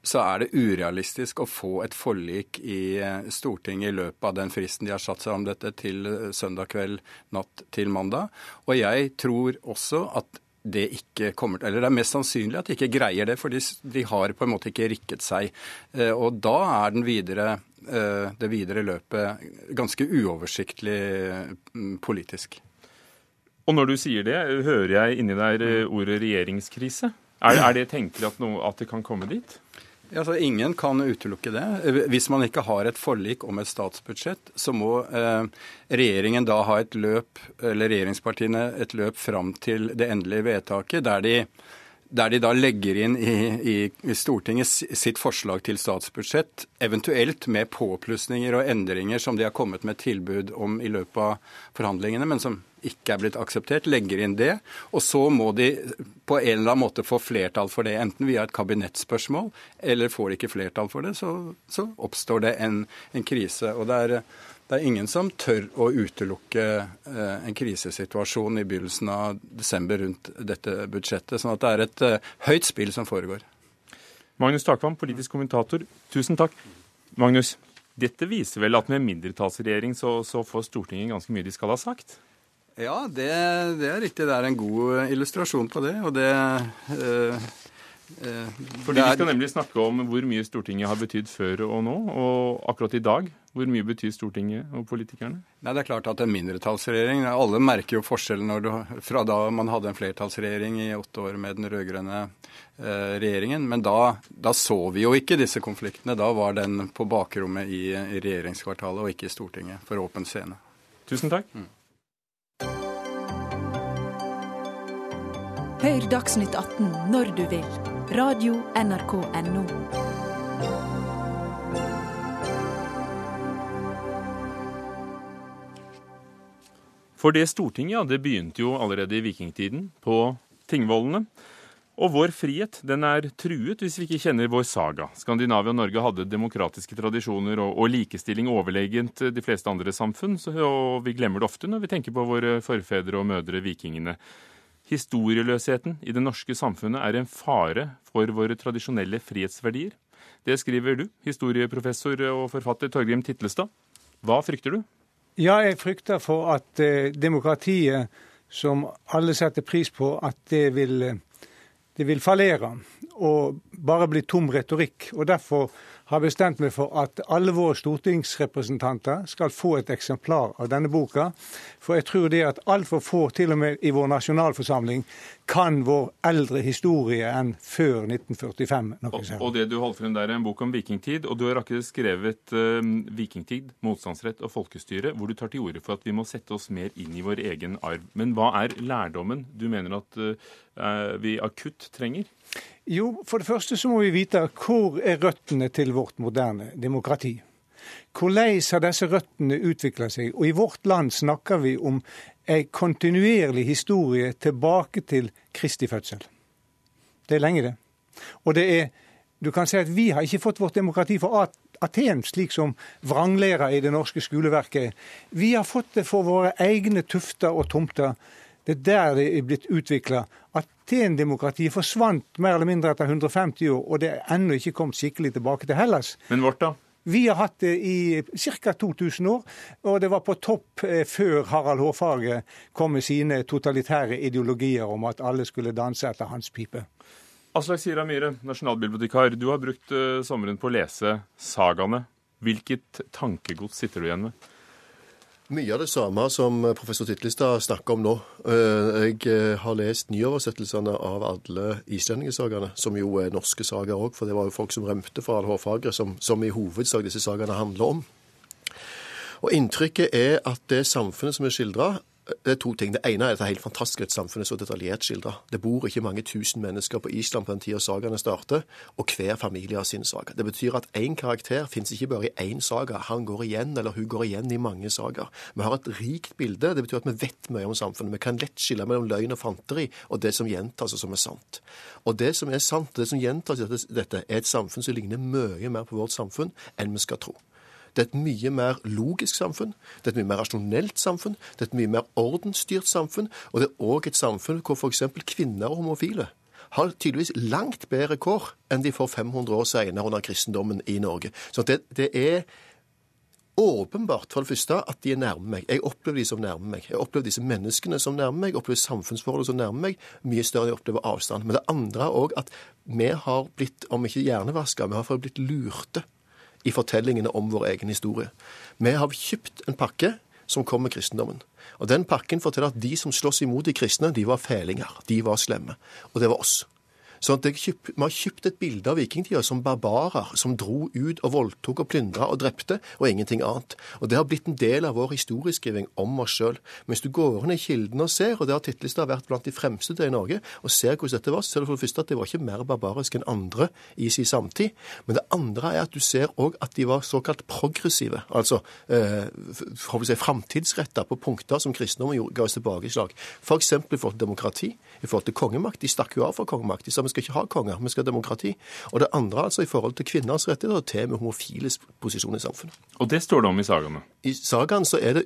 så er det urealistisk å få et forlik i eh, Stortinget i løpet av den fristen de har satt seg om dette til søndag kveld natt til mandag. Og jeg tror også at det ikke kommer til Eller det er mest sannsynlig at de ikke greier det, for de, de har på en måte ikke rikket seg. Og da er den videre det videre løpet ganske uoversiktlig mm, politisk. Og når du sier det, hører jeg inni der eh, ordet regjeringskrise. Er, er det tenkelig at, noe, at, det kan komme dit? Ja, Altså, ingen kan utelukke det. Hvis man ikke har et forlik om et statsbudsjett, så må eh, regjeringen da ha et løp, eller regjeringspartiene et løp fram til det endelige vedtaket, der de der de da legger inn i, i, Stortinget sitt forslag til statsbudsjett, eventuelt med påplussinger og endringer som de har kommet med tilbud om i løpet av forhandlingene, men som ikke er blitt akseptert, legger inn det. Og så må de på en eller annen måte få flertall for det, enten via et kabinettspørsmål, eller får de ikke flertall for det, så, så oppstår det en, en krise. Og det er det er ingen som tør å utelukke eh, en krisesituasjon i begynnelsen av desember rundt dette budsjettet. sånn at det er et eh, høyt spill som foregår. Magnus Takvam, politisk kommentator, tusen takk. Magnus, dette viser vel at med mindretallsregjering så, så får Stortinget ganske mye de skal ha sagt? Ja, det, det, er riktig. Det er en god illustrasjon på det. Og det, eh, Eh, Fordi Vi skal nemlig snakke om hvor mye Stortinget har betydd før og nå, og akkurat i dag. Hvor mye betyr Stortinget og politikerne? Nei, Det er klart at en mindretallsregjering Alle merker jo forskjellen fra da man hadde en flertallsregjering i åtte år med den rød-grønne eh, regjeringen. Men da, da, så vi jo ikke disse konfliktene. Da var den på bakrommet i, i regjeringskvartalet og ikke i Stortinget for åpen scene. Tusen takk. Mm. Hør Dagsnytt 18 når du vil. Radio NRK NO. For det Stortinget, ja, det begynte jo allerede i vikingtiden, på tingvollene. Og vår frihet den er truet hvis vi ikke kjenner vår saga. Skandinavia og Norge hadde demokratiske tradisjoner og, og likestilling overlegent de fleste andre samfunn, så, og vi glemmer det ofte når vi tenker på våre forfedre og mødre, vikingene. Historieløsheten i det norske samfunnet er en fare for våre tradisjonelle frihetsverdier. Det skriver du, historieprofessor og forfatter Torgrim Titlestad. Hva frykter du? Ja, jeg frykter for at eh, demokratiet, som alle setter pris på, at det vil, eh, det vil fallere og bare bli tom retorikk. Og Derfor har bestemt meg for at alle våre stortingsrepresentanter skal få et eksemplar av denne boka. For jeg tror det at altfor få, til og med i vår nasjonalforsamling, kan vår eldre historie enn før 1945. Og, og, det du holder frem der er en bok om vikingtid, og du har akkurat skrevet uh, 'Vikingtid, motstandsrett og folkestyre', hvor du tar til orde for at vi må sette oss mer inn i vår egen arv. Men hva er lærdommen du mener at uh, vi akutt trenger? Jo, for det første så må vi vite hvor er røttene til vårt moderne demokrati. Hvordan har disse røttene utvikla seg? Og i vårt land snakker vi om ei kontinuerlig historie tilbake til Kristi fødsel. Det er lenge, det. Og det er Du kan si at vi har ikke fått vårt demokrati for Aten, slik som vranglæra i det norske skoleverket. Vi har fått det for våre egne tufter og tomter. Det er der det er blitt utvikla. Aten-demokratiet forsvant mer eller mindre etter 150 år, og det er ennå ikke kommet skikkelig tilbake til Hellas. Men vårt, da? Vi har hatt det i ca. 2000 år, og det var på topp eh, før Harald Hårfagre kom med sine totalitære ideologier om at alle skulle danse etter hans pipe. Aslak Sira Myhre, nasjonalbibliotekar. Du har brukt uh, sommeren på å lese sagaene. Hvilket tankegods sitter du igjen med? Mye av det samme som professor Titlestad snakker om nå. Eh, jeg eh, har lest nyoversettelsene av alle islendingesagene, som jo er norske sager òg, for det var jo folk som rømte fra Hårfagre, som, som i hovedsak disse sagene handler om. Og Inntrykket er at det samfunnet som er skildra, det er to ting. Det ene er at det er helt fantastisk at samfunnet er så detaljert skildra. Det bor ikke mange tusen mennesker på Island på den tida sagaene starter, og hver familie har sin saga. Det betyr at én karakter finnes ikke bare i én saga. Han går igjen, eller hun går igjen i mange sagaer. Vi har et rikt bilde. Det betyr at vi vet mye om samfunnet. Vi kan lett skille mellom løgn og fanteri og det som gjentas og som er sant. Og det som er sant, det som gjentas i dette, er et samfunn som ligner mye mer på vårt samfunn enn vi skal tro. Det er et mye mer logisk samfunn, det er et mye mer rasjonelt samfunn, det er et mye mer ordensstyrt samfunn, og det er òg et samfunn hvor f.eks. kvinner og homofile har tydeligvis langt bedre kår enn de får 500 år senere under kristendommen i Norge. Så det, det er åpenbart for det første at de er nærme meg. Jeg opplever de som nærmer meg. Jeg opplever disse menneskene som nærmer meg, jeg opplever samfunnsforholdet som nærmer meg, mye større enn jeg opplever avstand. Men det andre er òg at vi har blitt, om ikke hjernevaska, vi har blitt lurte i fortellingene om vår egen historie. Vi har kjøpt en pakke som kom med kristendommen. Og Den pakken forteller at de som slåss imot de kristne, de var fælinger. De var slemme. Og det var oss. Så at kjøpt, Vi har kjøpt et bilde av vikingtida som barbarer, som dro ut og voldtok og plyndra og drepte, og ingenting annet. Og Det har blitt en del av vår historieskriving om oss sjøl. Hvis du går inn i kildene og ser, og det har Titlestad vært blant de fremste til i Norge, og ser hvordan dette var, så ser du for det første at det var ikke mer barbarisk enn andre i sin samtid. Men det andre er at du ser òg at de var såkalt progressive, altså eh, si, framtidsretta på punkter som kristendommen ga oss tilbakeslag. F.eks. i forhold til demokrati, i forhold til kongemakt. De stakk jo av fra kongemakt. De vi skal ikke ha konger, vi skal ha demokrati. Og det andre altså i forhold til kvinners rettigheter og til med homofiles posisjon i samfunnet. Og det står det om i sagaene? I sagaen så er det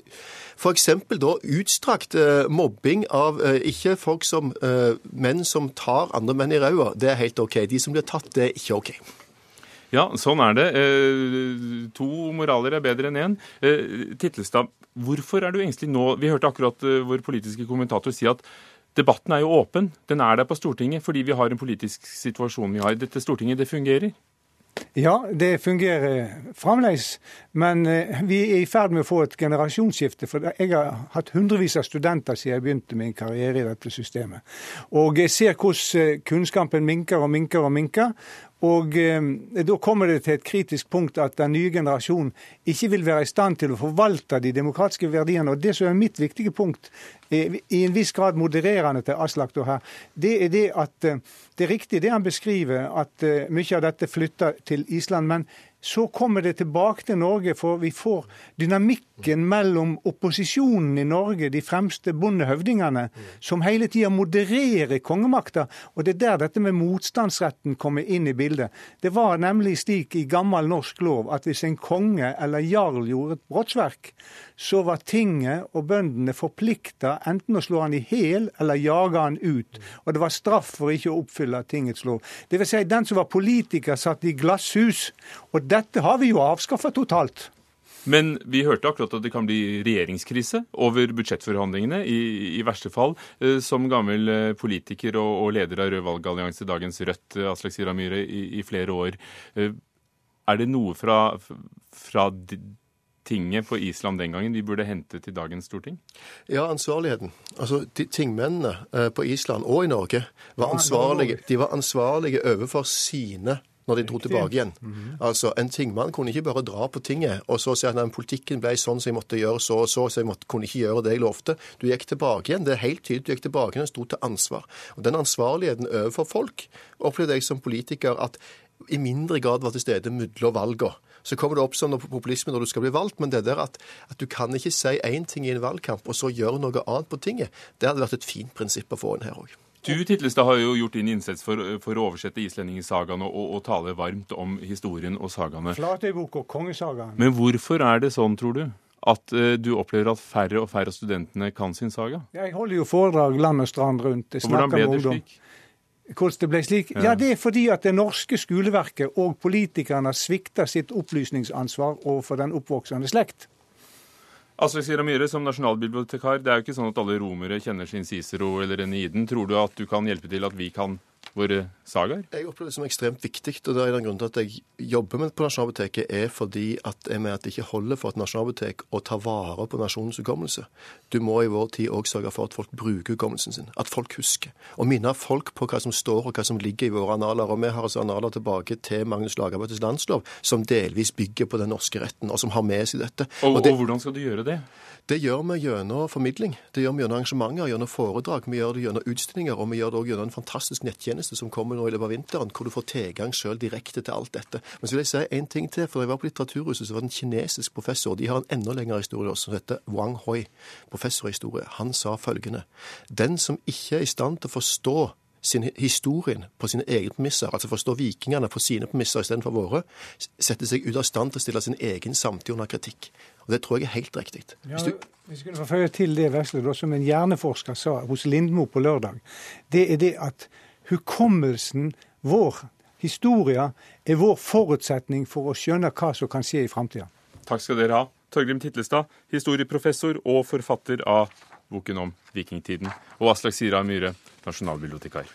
f.eks. da utstrakt eh, mobbing av eh, ikke folk som eh, menn som tar andre menn i ræva. Det er helt OK. De som blir tatt, det er ikke OK. Ja, sånn er det. Eh, to moraler er bedre enn én. Eh, Titlestad, hvorfor er du engstelig nå? Vi hørte akkurat eh, vår politiske kommentator si at Debatten er jo åpen. Den er der på Stortinget fordi vi har en politisk situasjon vi har. Dette Stortinget, det fungerer. Ja, det fungerer fremdeles. Men eh, vi er i ferd med å få et generasjonsskifte. For jeg har hatt hundrevis av studenter siden jeg begynte min karriere i dette systemet. Og jeg ser hvordan eh, kunnskapen minker og minker og minker. Og eh, Da kommer det til et kritisk punkt at den nye generasjonen ikke vil være i stand til å forvalte de demokratiske verdiene. Og Det som er mitt viktige punkt, eh, i en viss grad modererende til Aslak her, det er det at eh, det er riktig det han beskriver, at eh, mye av dette flytter til Island. men så kommer det tilbake til Norge, for vi får dynamikken mellom opposisjonen i Norge, de fremste bondehøvdingene, som hele tida modererer kongemakta. Og det er der dette med motstandsretten kommer inn i bildet. Det var nemlig slik i gammel norsk lov at hvis en konge eller jarl gjorde et brottsverk, så var tinget og bøndene forplikta enten å slå han i hæl eller jage han ut. Og det var straff for ikke å oppfylle tingets lov. Det vil si, den som var politiker, satt i glasshus. og dette har vi jo avskaffa totalt. Men vi hørte akkurat at det kan bli regjeringskrise over budsjettforhandlingene, i, i verste fall. Eh, som gammel eh, politiker og, og leder av Rød valgallianse, dagens Rødt, eh, Aslak Sira Myhre, i, i, flere år. Er det noe fra, fra tinget på Island den gangen vi burde hente til dagens storting? Ja, ansvarligheten. Altså, Tingmennene på Island og i Norge var ansvarlige, de var ansvarlige overfor sine når de dro tilbake igjen. Mm -hmm. Altså, En tingmann kunne ikke bare dra på tinget og så si at den politikken ble sånn så jeg måtte gjøre så og så, så jeg måtte, kunne ikke gjøre det jeg lovte. Du gikk tilbake igjen. Det er helt tydelig. Du gikk tilbake igjen og sto til ansvar. Og Den ansvarligheten overfor folk opplevde jeg som politiker at i mindre grad var til stede mellom valgene. Så kommer det opp som populisme når du skal bli valgt, men det der at, at du kan ikke si én ting i en valgkamp og så gjøre noe annet på tinget, det hadde vært et fint prinsipp å få inn her òg. Du Titlestad, har jo gjort din innsats for, for å oversette islendingssagaene og, og, tale varmt om historien og sagaene. Flatøybok og kongesagaen. Men hvorfor er det sånn, tror du? At uh, du opplever at færre og færre av studentene kan sin saga? Jeg holder jo foredrag land og strand rundt. Jeg og hvordan ble det slik? Hvordan det ble slik? Ja. ja. Det er fordi at det norske skoleverket og politikerne svikter sitt opplysningsansvar overfor den oppvoksende slekt. Aslak Sira Myhre, som nasjonalbibliotekar, det er jo ikke sånn at alle romere kjenner sin Cicero eller Eniden. Tror du at du kan hjelpe til at vi kan våre sagaer? Jeg opplever det som ekstremt viktig. og det er den grunnen til at jeg jobber med på Nasjonalbiblioteket, er fordi at jeg mener at det ikke holder for et nasjonalbibliotek å ta vare på nasjonens hukommelse. Du må i vår tid òg sørge for at folk bruker hukommelsen sin, at folk husker. Og minne folk på hva som står og hva som ligger i våre analer. Og vi har altså analer tilbake til Magnus Lagabøtes landslov, som delvis bygger på den norske retten, og som har med seg dette. Og, og, det, og hvordan skal du gjøre det? Det gjør vi gjennom formidling. Det gjør vi gjennom arrangementer, gjennom foredrag. Vi gjør det gjennom utstillinger, og vi gjør det òg gjennom en fantastisk nettjeneste som kommer nå i løpet av vinteren, hvor du får tilgang selv direkte til alt dette. Men så vil jeg si en ting til. for Jeg var på Litteraturhuset, så var det en kinesisk professor. De har en enda lengre historie også, som heter Wang Hoi, professor i historie. Han sa følgende. Den som ikke er i stand til å forstå sin historien på sine egne premisser, altså forstå vikingene på sine premisser istedenfor våre, setter seg ut av stand til å stille sin egen samtid under kritikk. Og Det tror jeg er helt riktig. Hvis du vi skulle få føye til det Vesle, som en hjerneforsker sa hos Lindmo på lørdag. Det er det at hukommelsen vår, historia, er vår forutsetning for å skjønne hva som kan skje i framtida. Takk skal dere ha. Torgrim Titlestad, historieprofessor og forfatter av boken om vikingtiden. Og Aslak Sira Myhre, nasjonalbibliotekar.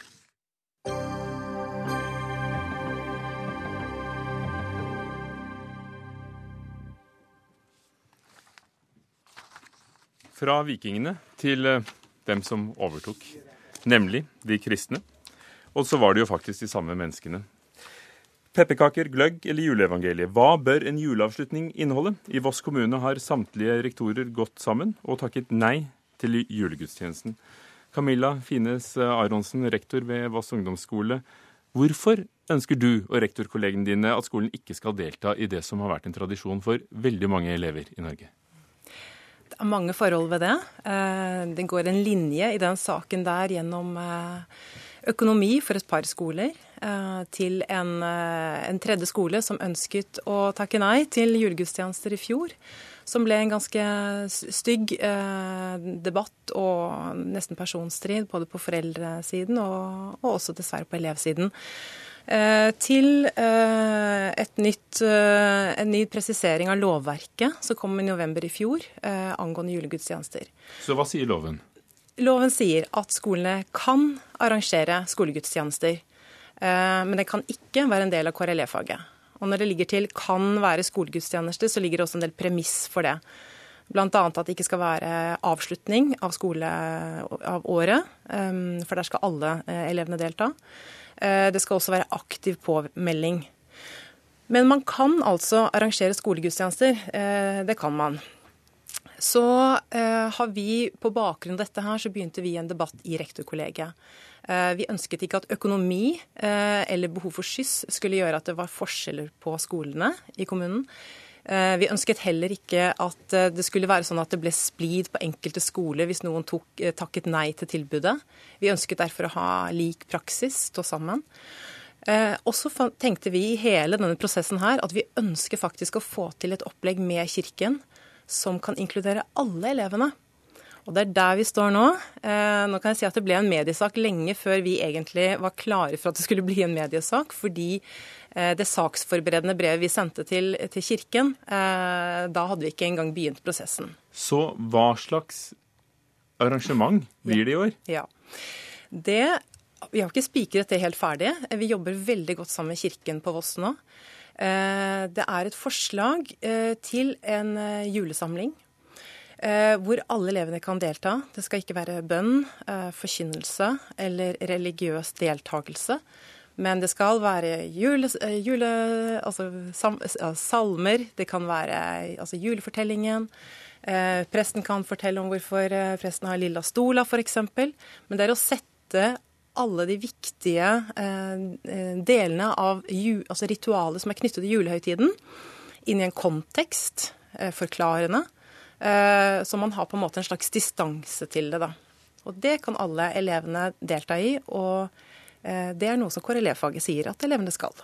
Fra vikingene til eh, dem som overtok, nemlig de kristne. Og så var det jo faktisk de samme menneskene. Pepperkaker, gløgg eller juleevangeliet. Hva bør en juleavslutning inneholde? I Voss kommune har samtlige rektorer gått sammen og takket nei til julegudstjenesten. Camilla Fines Aronsen, rektor ved Voss ungdomsskole. Hvorfor ønsker du og rektorkollegene dine at skolen ikke skal delta i det som har vært en tradisjon for veldig mange elever i Norge? Det er mange forhold ved det. Eh, det går en linje i den saken der gjennom eh, økonomi for et par skoler eh, til en, en tredje skole som ønsket å takke nei til julegudstjenester i fjor. Som ble en ganske stygg debatt og nesten personstrid både på foreldresiden og, og også dessverre på elevsiden. Eh, til et nytt, eh, en ny presisering av lovverket som kom i november i fjor angående julegudstjenester. Så hva sier loven? Loven sier at skolene kan arrangere skolegudstjenester. Eh, men det kan ikke være en del av KRLE-faget. Og når det ligger til kan være skolegudstjenester', så ligger det også en del premiss for det. Bl.a. at det ikke skal være avslutning av, året, eh, for der skal alle eh, elevene delta. Det skal også være aktiv påmelding. Men man kan altså arrangere skolegudstjenester. Det kan man. Så har vi på bakgrunn av dette her, så begynte vi en debatt i rektorkollegiet. Eh, vi ønsket ikke at økonomi eh, eller behov for skyss skulle gjøre at det var forskjeller på skolene i kommunen. Eh, vi ønsket heller ikke at det skulle være sånn at det ble splid på enkelte skoler hvis noen tok, takket nei til tilbudet. Vi ønsket derfor å ha lik praksis, stå sammen. Og så tenkte vi i hele denne prosessen her at vi ønsker faktisk å få til et opplegg med Kirken som kan inkludere alle elevene. Og det er der vi står nå. Eh, nå kan jeg si at det ble en mediesak lenge før vi egentlig var klare for at det skulle bli en mediesak, fordi eh, det saksforberedende brevet vi sendte til, til Kirken, eh, da hadde vi ikke engang begynt prosessen. Så hva slags arrangement blir det i år? Ja. Det, vi har ikke spikret det helt ferdig. Vi jobber veldig godt sammen med Kirken på Voss nå. Det er et forslag til en julesamling Eh, hvor alle elevene kan delta. Det skal ikke være bønn, eh, forkynnelse eller religiøs deltakelse. Men det skal være jule, eh, jule, altså, salmer, det kan være altså, julefortellingen. presten kan fortelle om hvorfor presten har lilla stola, f.eks. Men det er å sette alle de viktige delene av altså ritualet som er knyttet til julehøytiden, inn i en kontekst, forklarende. Eh, så man har på en måte en slags distanse til det. da. Og Det kan alle elevene delta i, og eh, det er noe som KRLE-faget sier at elevene skal.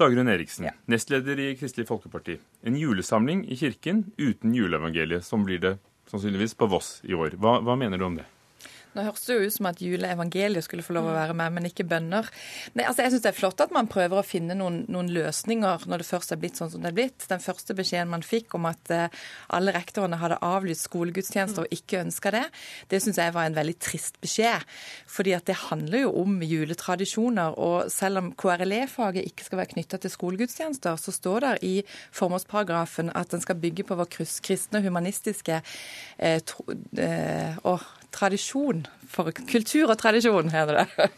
Dagrun Eriksen, ja. nestleder i Kristelig Folkeparti. En julesamling i kirken uten juleevangeliet. som blir det sannsynligvis på Voss i år. Hva, hva mener du om det? Nå høres det jo ut som at juleevangeliet skulle få lov å være med, men ikke bønner. Nei, altså Jeg syns det er flott at man prøver å finne noen, noen, løsninger når det først er blitt sånn som det er blitt. Den første beskjeden man fikk om at uh, alle rektorene hadde avlyst skolegudstjenester og ikke ønska det, det syns jeg var en veldig trist beskjed. Fordi at det handler jo om juletradisjoner. Og selv om KRLE-faget ikke skal være knytta til skolegudstjenester, så står det i formålsparagrafen at den skal bygge på vår kristne, humanistiske eh, tro, eh, tradisjon. For kultur og tradisjon, heter det.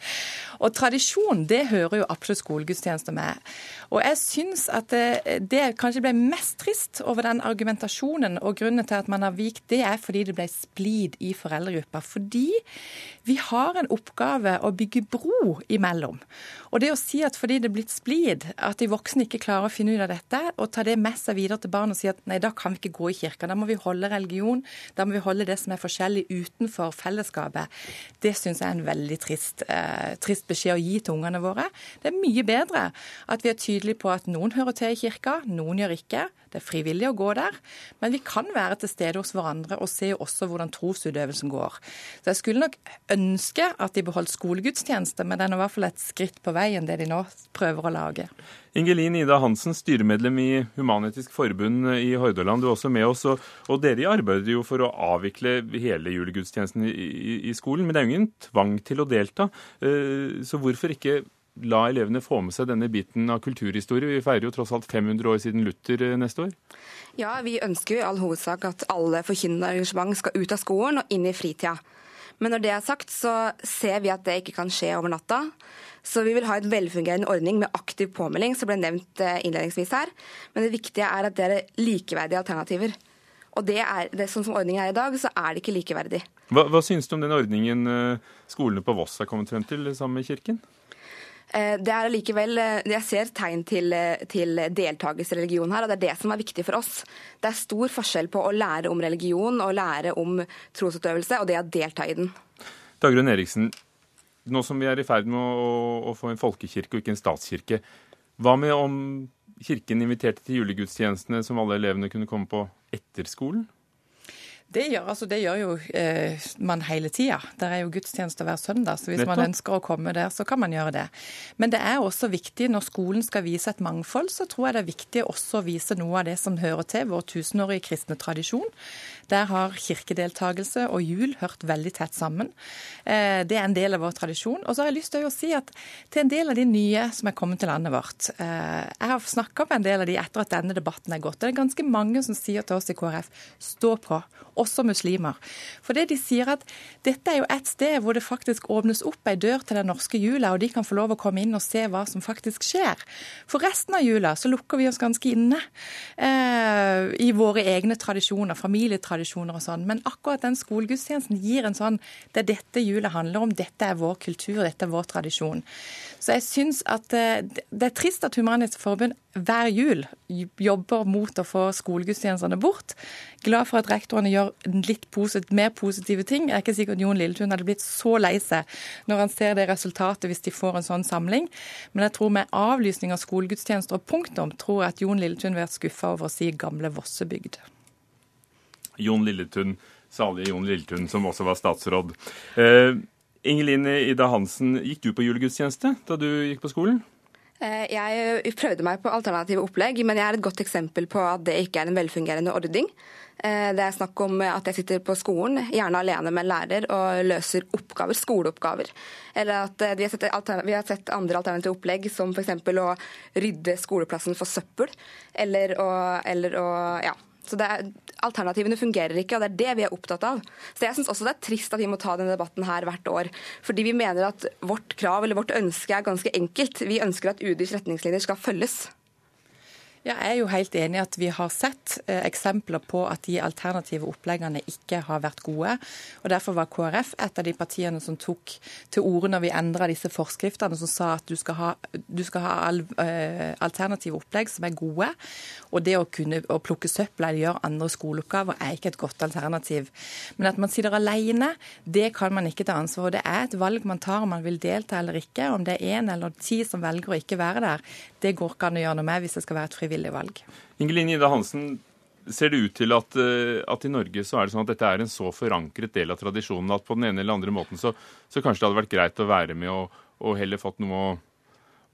Og tradisjon, det hører jo absolutt skolegudstjenester med. Og jeg syns at det, det kanskje ble mest trist over den argumentasjonen, og grunnen til at man har vikt, det er fordi det ble splid i foreldregruppa. Fordi vi har en oppgave å bygge bro imellom. Og det å si at fordi det er blitt splid, at de voksne ikke klarer å finne ut av dette, og ta det med seg videre til barn og si at nei, da kan vi ikke gå i kirka, da må vi holde religion, da må vi holde det som er forskjellig utenfor fellesskapet, det syns jeg er en veldig trist, eh, trist beskjed å gi til ungene våre. Det er mye bedre at vi er tydelige på at noen hører til i kirka, noen gjør ikke. Det er frivillig å gå der. Men vi kan være til stede hos hverandre og se også hvordan trosutøvelsen går. Så jeg skulle nok ønske at de beholdt skolegudstjeneste, men den er i hvert fall et skritt på veien, det de nå prøver å lage. Ingelin Ida Hansen, styremedlem i Human-Etisk Forbund i Hordaland. Du er også med oss, og, og dere arbeider jo for å avvikle hele julegudstjenesten i, i, i, skolen. Men det er jo ingen tvang til å delta. Eh, så hvorfor ikke la elevene få med seg denne biten av kulturhistorie? Vi feirer jo tross alt 500 år siden Luther eh, neste år. Ja, vi ønsker jo i all hovedsak at alle forkynnende arrangement skal ut av skolen og inn i fritida. Men når det er sagt, så ser vi at det ikke kan skje over natta. Så vi vil ha et velfungerende ordning med aktiv påmelding, som ble nevnt eh, innledningsvis her. Men det viktige er at det er likeverdige alternativer. Og det er, det, sånn som ordningen er i dag, så er det ikke likeverdig. Hva, hva synes du om den ordningen eh, skolene på Voss er kommet frem til sammen med Kirken? Eh, det er likevel, eh, Jeg ser tegn til, eh, til deltakelse i religion her, og det er det som er viktig for oss. Det er stor forskjell på å lære om religion og lære om trosutøvelse, og det å delta i den. Dagrun Eriksen, nå som vi er i ferd med å, å få en folkekirke og ikke en statskirke, hva med om Kirken inviterte til julegudstjenestene som alle elevene kunne komme på etter skolen? Det gjør, altså, det gjør jo eh, man hele tida. Det er jo gudstjenester hver søndag. Så hvis Nettopp. man ønsker å komme der, så kan man gjøre det. Men det er også viktig når skolen skal vise et mangfold, så tror jeg det er viktig også å vise noe av det som hører til vår tusenårige kristne tradisjon. Der har kirkedeltakelse og jul hørt veldig tett sammen. Eh, det er en del av vår tradisjon. Og så har jeg lyst til å si at til en del av de nye som er kommet til landet vårt eh, Jeg har snakka med en del av de etter at denne debatten er gått. Det er ganske mange som sier til oss i KrF stå på, også muslimer. For det de sier at dette er jo et sted hvor det faktisk åpnes opp ei dør til den norske jula, og de kan få lov å komme inn og se hva som faktisk skjer. For resten av jula så lukker vi oss ganske inne eh, i våre egne tradisjoner, familietradisjoner og sånn. Men akkurat den skolegudstjenesten gir en sånn Det er dette jula handler om, dette er vår kultur, dette er vår tradisjon. Så jeg syns at eh, det er trist at Human-Etisk Forbund hver jul jobber mot å få skolegudstjenestene bort. Glad for at rektorene gjør litt posit mer positive ting. Jeg er ikke sikker at Jon Lilletun hadde blitt så lei seg når han ser det resultatet hvis de får en sånn samling. Men jeg tror med avlysning av skolegudstjenester og punktum, tror jeg at Jon Lilletun vil vært skuffa over å si gamle Vossebygd. Jon Lilletun, salige Jon Lilletun, som også var statsråd. Eh, Ingelin Ida Hansen, gikk du på julegudstjeneste da du gikk på skolen? Eh, Jeg prøvde meg på alternative opplegg, men jeg er et godt eksempel på at det ikke er en velfungerende ordning. Eh, Det er snakk om at jeg sitter på skolen, gjerne alene med en lærer, og løser oppgaver, skoleoppgaver. Eller at eh, vi har sett, vi har sett andre alternative opplegg, som f.eks. å rydde skoleplassen for søppel. Eller å, eller å ja. Så er, Alternativene fungerer ikke, og det er det vi er opptatt av. Så jeg syns også det er trist at vi må ta denne debatten her hvert år. Fordi vi mener at vårt krav eller vårt ønske er ganske enkelt. Vi ønsker at UDIs retningslinjer skal følges. Ja, jeg er jo helt enig at vi har sett eh, eksempler på at de alternative oppleggene ikke har vært gode. og Derfor var KrF et av de partiene som tok til orde når vi endra disse forskriftene som sa at du skal ha, du skal ha al, eh, alternative opplegg som er gode. Og det å kunne å plukke søppel eller gjøre andre skoleoppgaver er ikke et godt alternativ. Men at man sitter alene, det kan man ikke ta ansvar for. Det er et valg man tar om man vil delta eller ikke. Om det er én eller ti som velger å ikke være der, det går ikke an å gjøre noe med hvis det skal være et frivillig valg. Ingelin Ida Hansen, ser det ut til at, eh, at i Norge så er det sånn at dette er en så forankret del av tradisjonen at på den ene eller andre måten så, så kanskje det hadde vært greit å være med og, og heller fått noe å,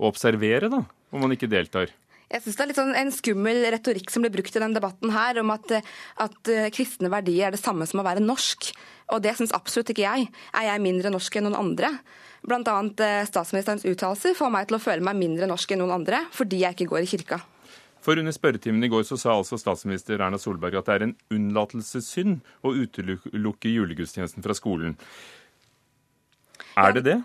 å observere, da, om man ikke deltar? Jeg synes Det er litt sånn en skummel retorikk som blir brukt i denne debatten her, om at, at eh, kristne verdier er det samme som å være norsk. Og det syns absolutt ikke jeg. Er jeg mindre norsk enn noen andre? Annet eh, statsministerens uttalelser får meg til å føle meg mindre norsk enn noen andre, fordi jeg ikke går i kirka. For under spørretimen i går så sa altså statsminister Erna Solberg at det er en unnlatelsessynd å utelukke julegudstjenesten fra skolen. Er det det?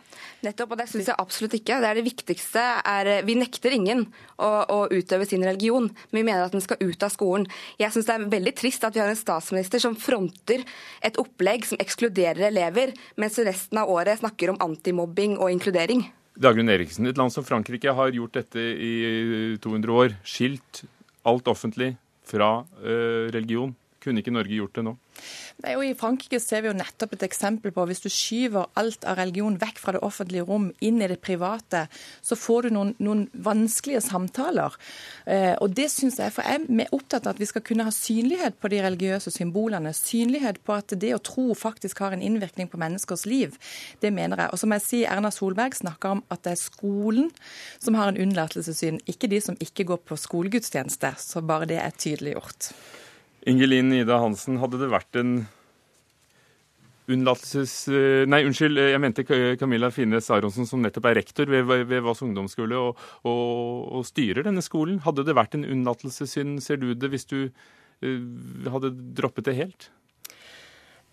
Nettopp, og det syns jeg absolutt ikke. Det er det viktigste. Er, vi nekter ingen å, å, utøve sin religion, men vi mener at den skal ut av skolen. Jeg syns det er veldig trist at vi har en statsminister som fronter et opplegg som ekskluderer elever, mens resten av året snakker om antimobbing og inkludering. Dagrun Eriksen, et land som Frankrike har gjort dette i 200 år. Skilt alt offentlig fra øh, religion. Kunne ikke Norge gjort det nå? Nei, og I Frankrike ser vi jo nettopp et eksempel på hvis du skyver alt av religion vekk fra det offentlige rom, inn i det private, så får du noen, noen vanskelige samtaler. Eh, og det synes Jeg for jeg er opptatt av at vi skal kunne ha synlighet på de religiøse symbolene. Synlighet på at det å tro faktisk har en innvirkning på menneskers liv. Det mener jeg. Og som jeg sier, Erna Solberg snakker om at det er skolen som har en unnlatelsessyn, ikke de som ikke går på skolegudstjeneste. Så bare det er tydeliggjort. Ingelin Ida Hansen, hadde det vært en unnlatelses... Nei, unnskyld, jeg mente Camilla Finnes Aronsen, som nettopp er rektor ved, ved Voss ungdomsskole og, og, og, styrer denne skolen. Hadde det vært en unnlatelsessynd, ser du det, hvis du uh, hadde droppet det helt?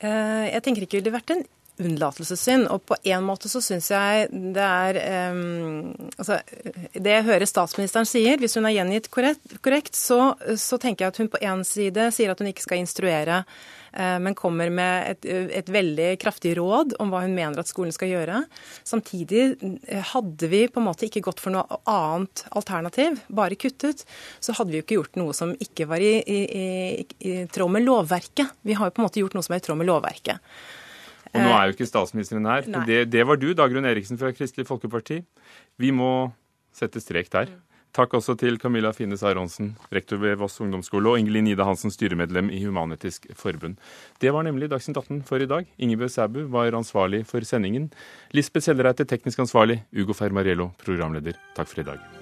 Jeg tenker ikke det ville vært en unnlatelsessynd. Og på en måte så syns jeg det er um, Altså, det jeg hører statsministeren sier, hvis hun er gjengitt korrekt, korrekt så, så, tenker jeg at hun på en side sier at hun ikke skal instruere, uh, men kommer med et, et, veldig kraftig råd om hva hun mener at skolen skal gjøre. Samtidig hadde vi på en måte ikke gått for noe annet alternativ, bare kuttet, så hadde vi jo ikke gjort noe som ikke var i, i, i, i tråd med lovverket. Vi har jo på en måte gjort noe som er i tråd med lovverket. Og nå er jo ikke statsministeren her. Det, det, var du, Dagrun Eriksen fra Kristelig Folkeparti. Vi må sette strek der. Takk også til Camilla Finnes Aronsen, rektor ved Voss ungdomsskole, og Ingelin Ida Hansen, styremedlem i Human-Etisk Forbund. Det var nemlig Dagsnytt 18 for i dag. Ingebjørg Sæbu var ansvarlig for sendingen. Lisbeth Sellereite, teknisk ansvarlig. Ugo Fermariello, programleder. Takk for i dag.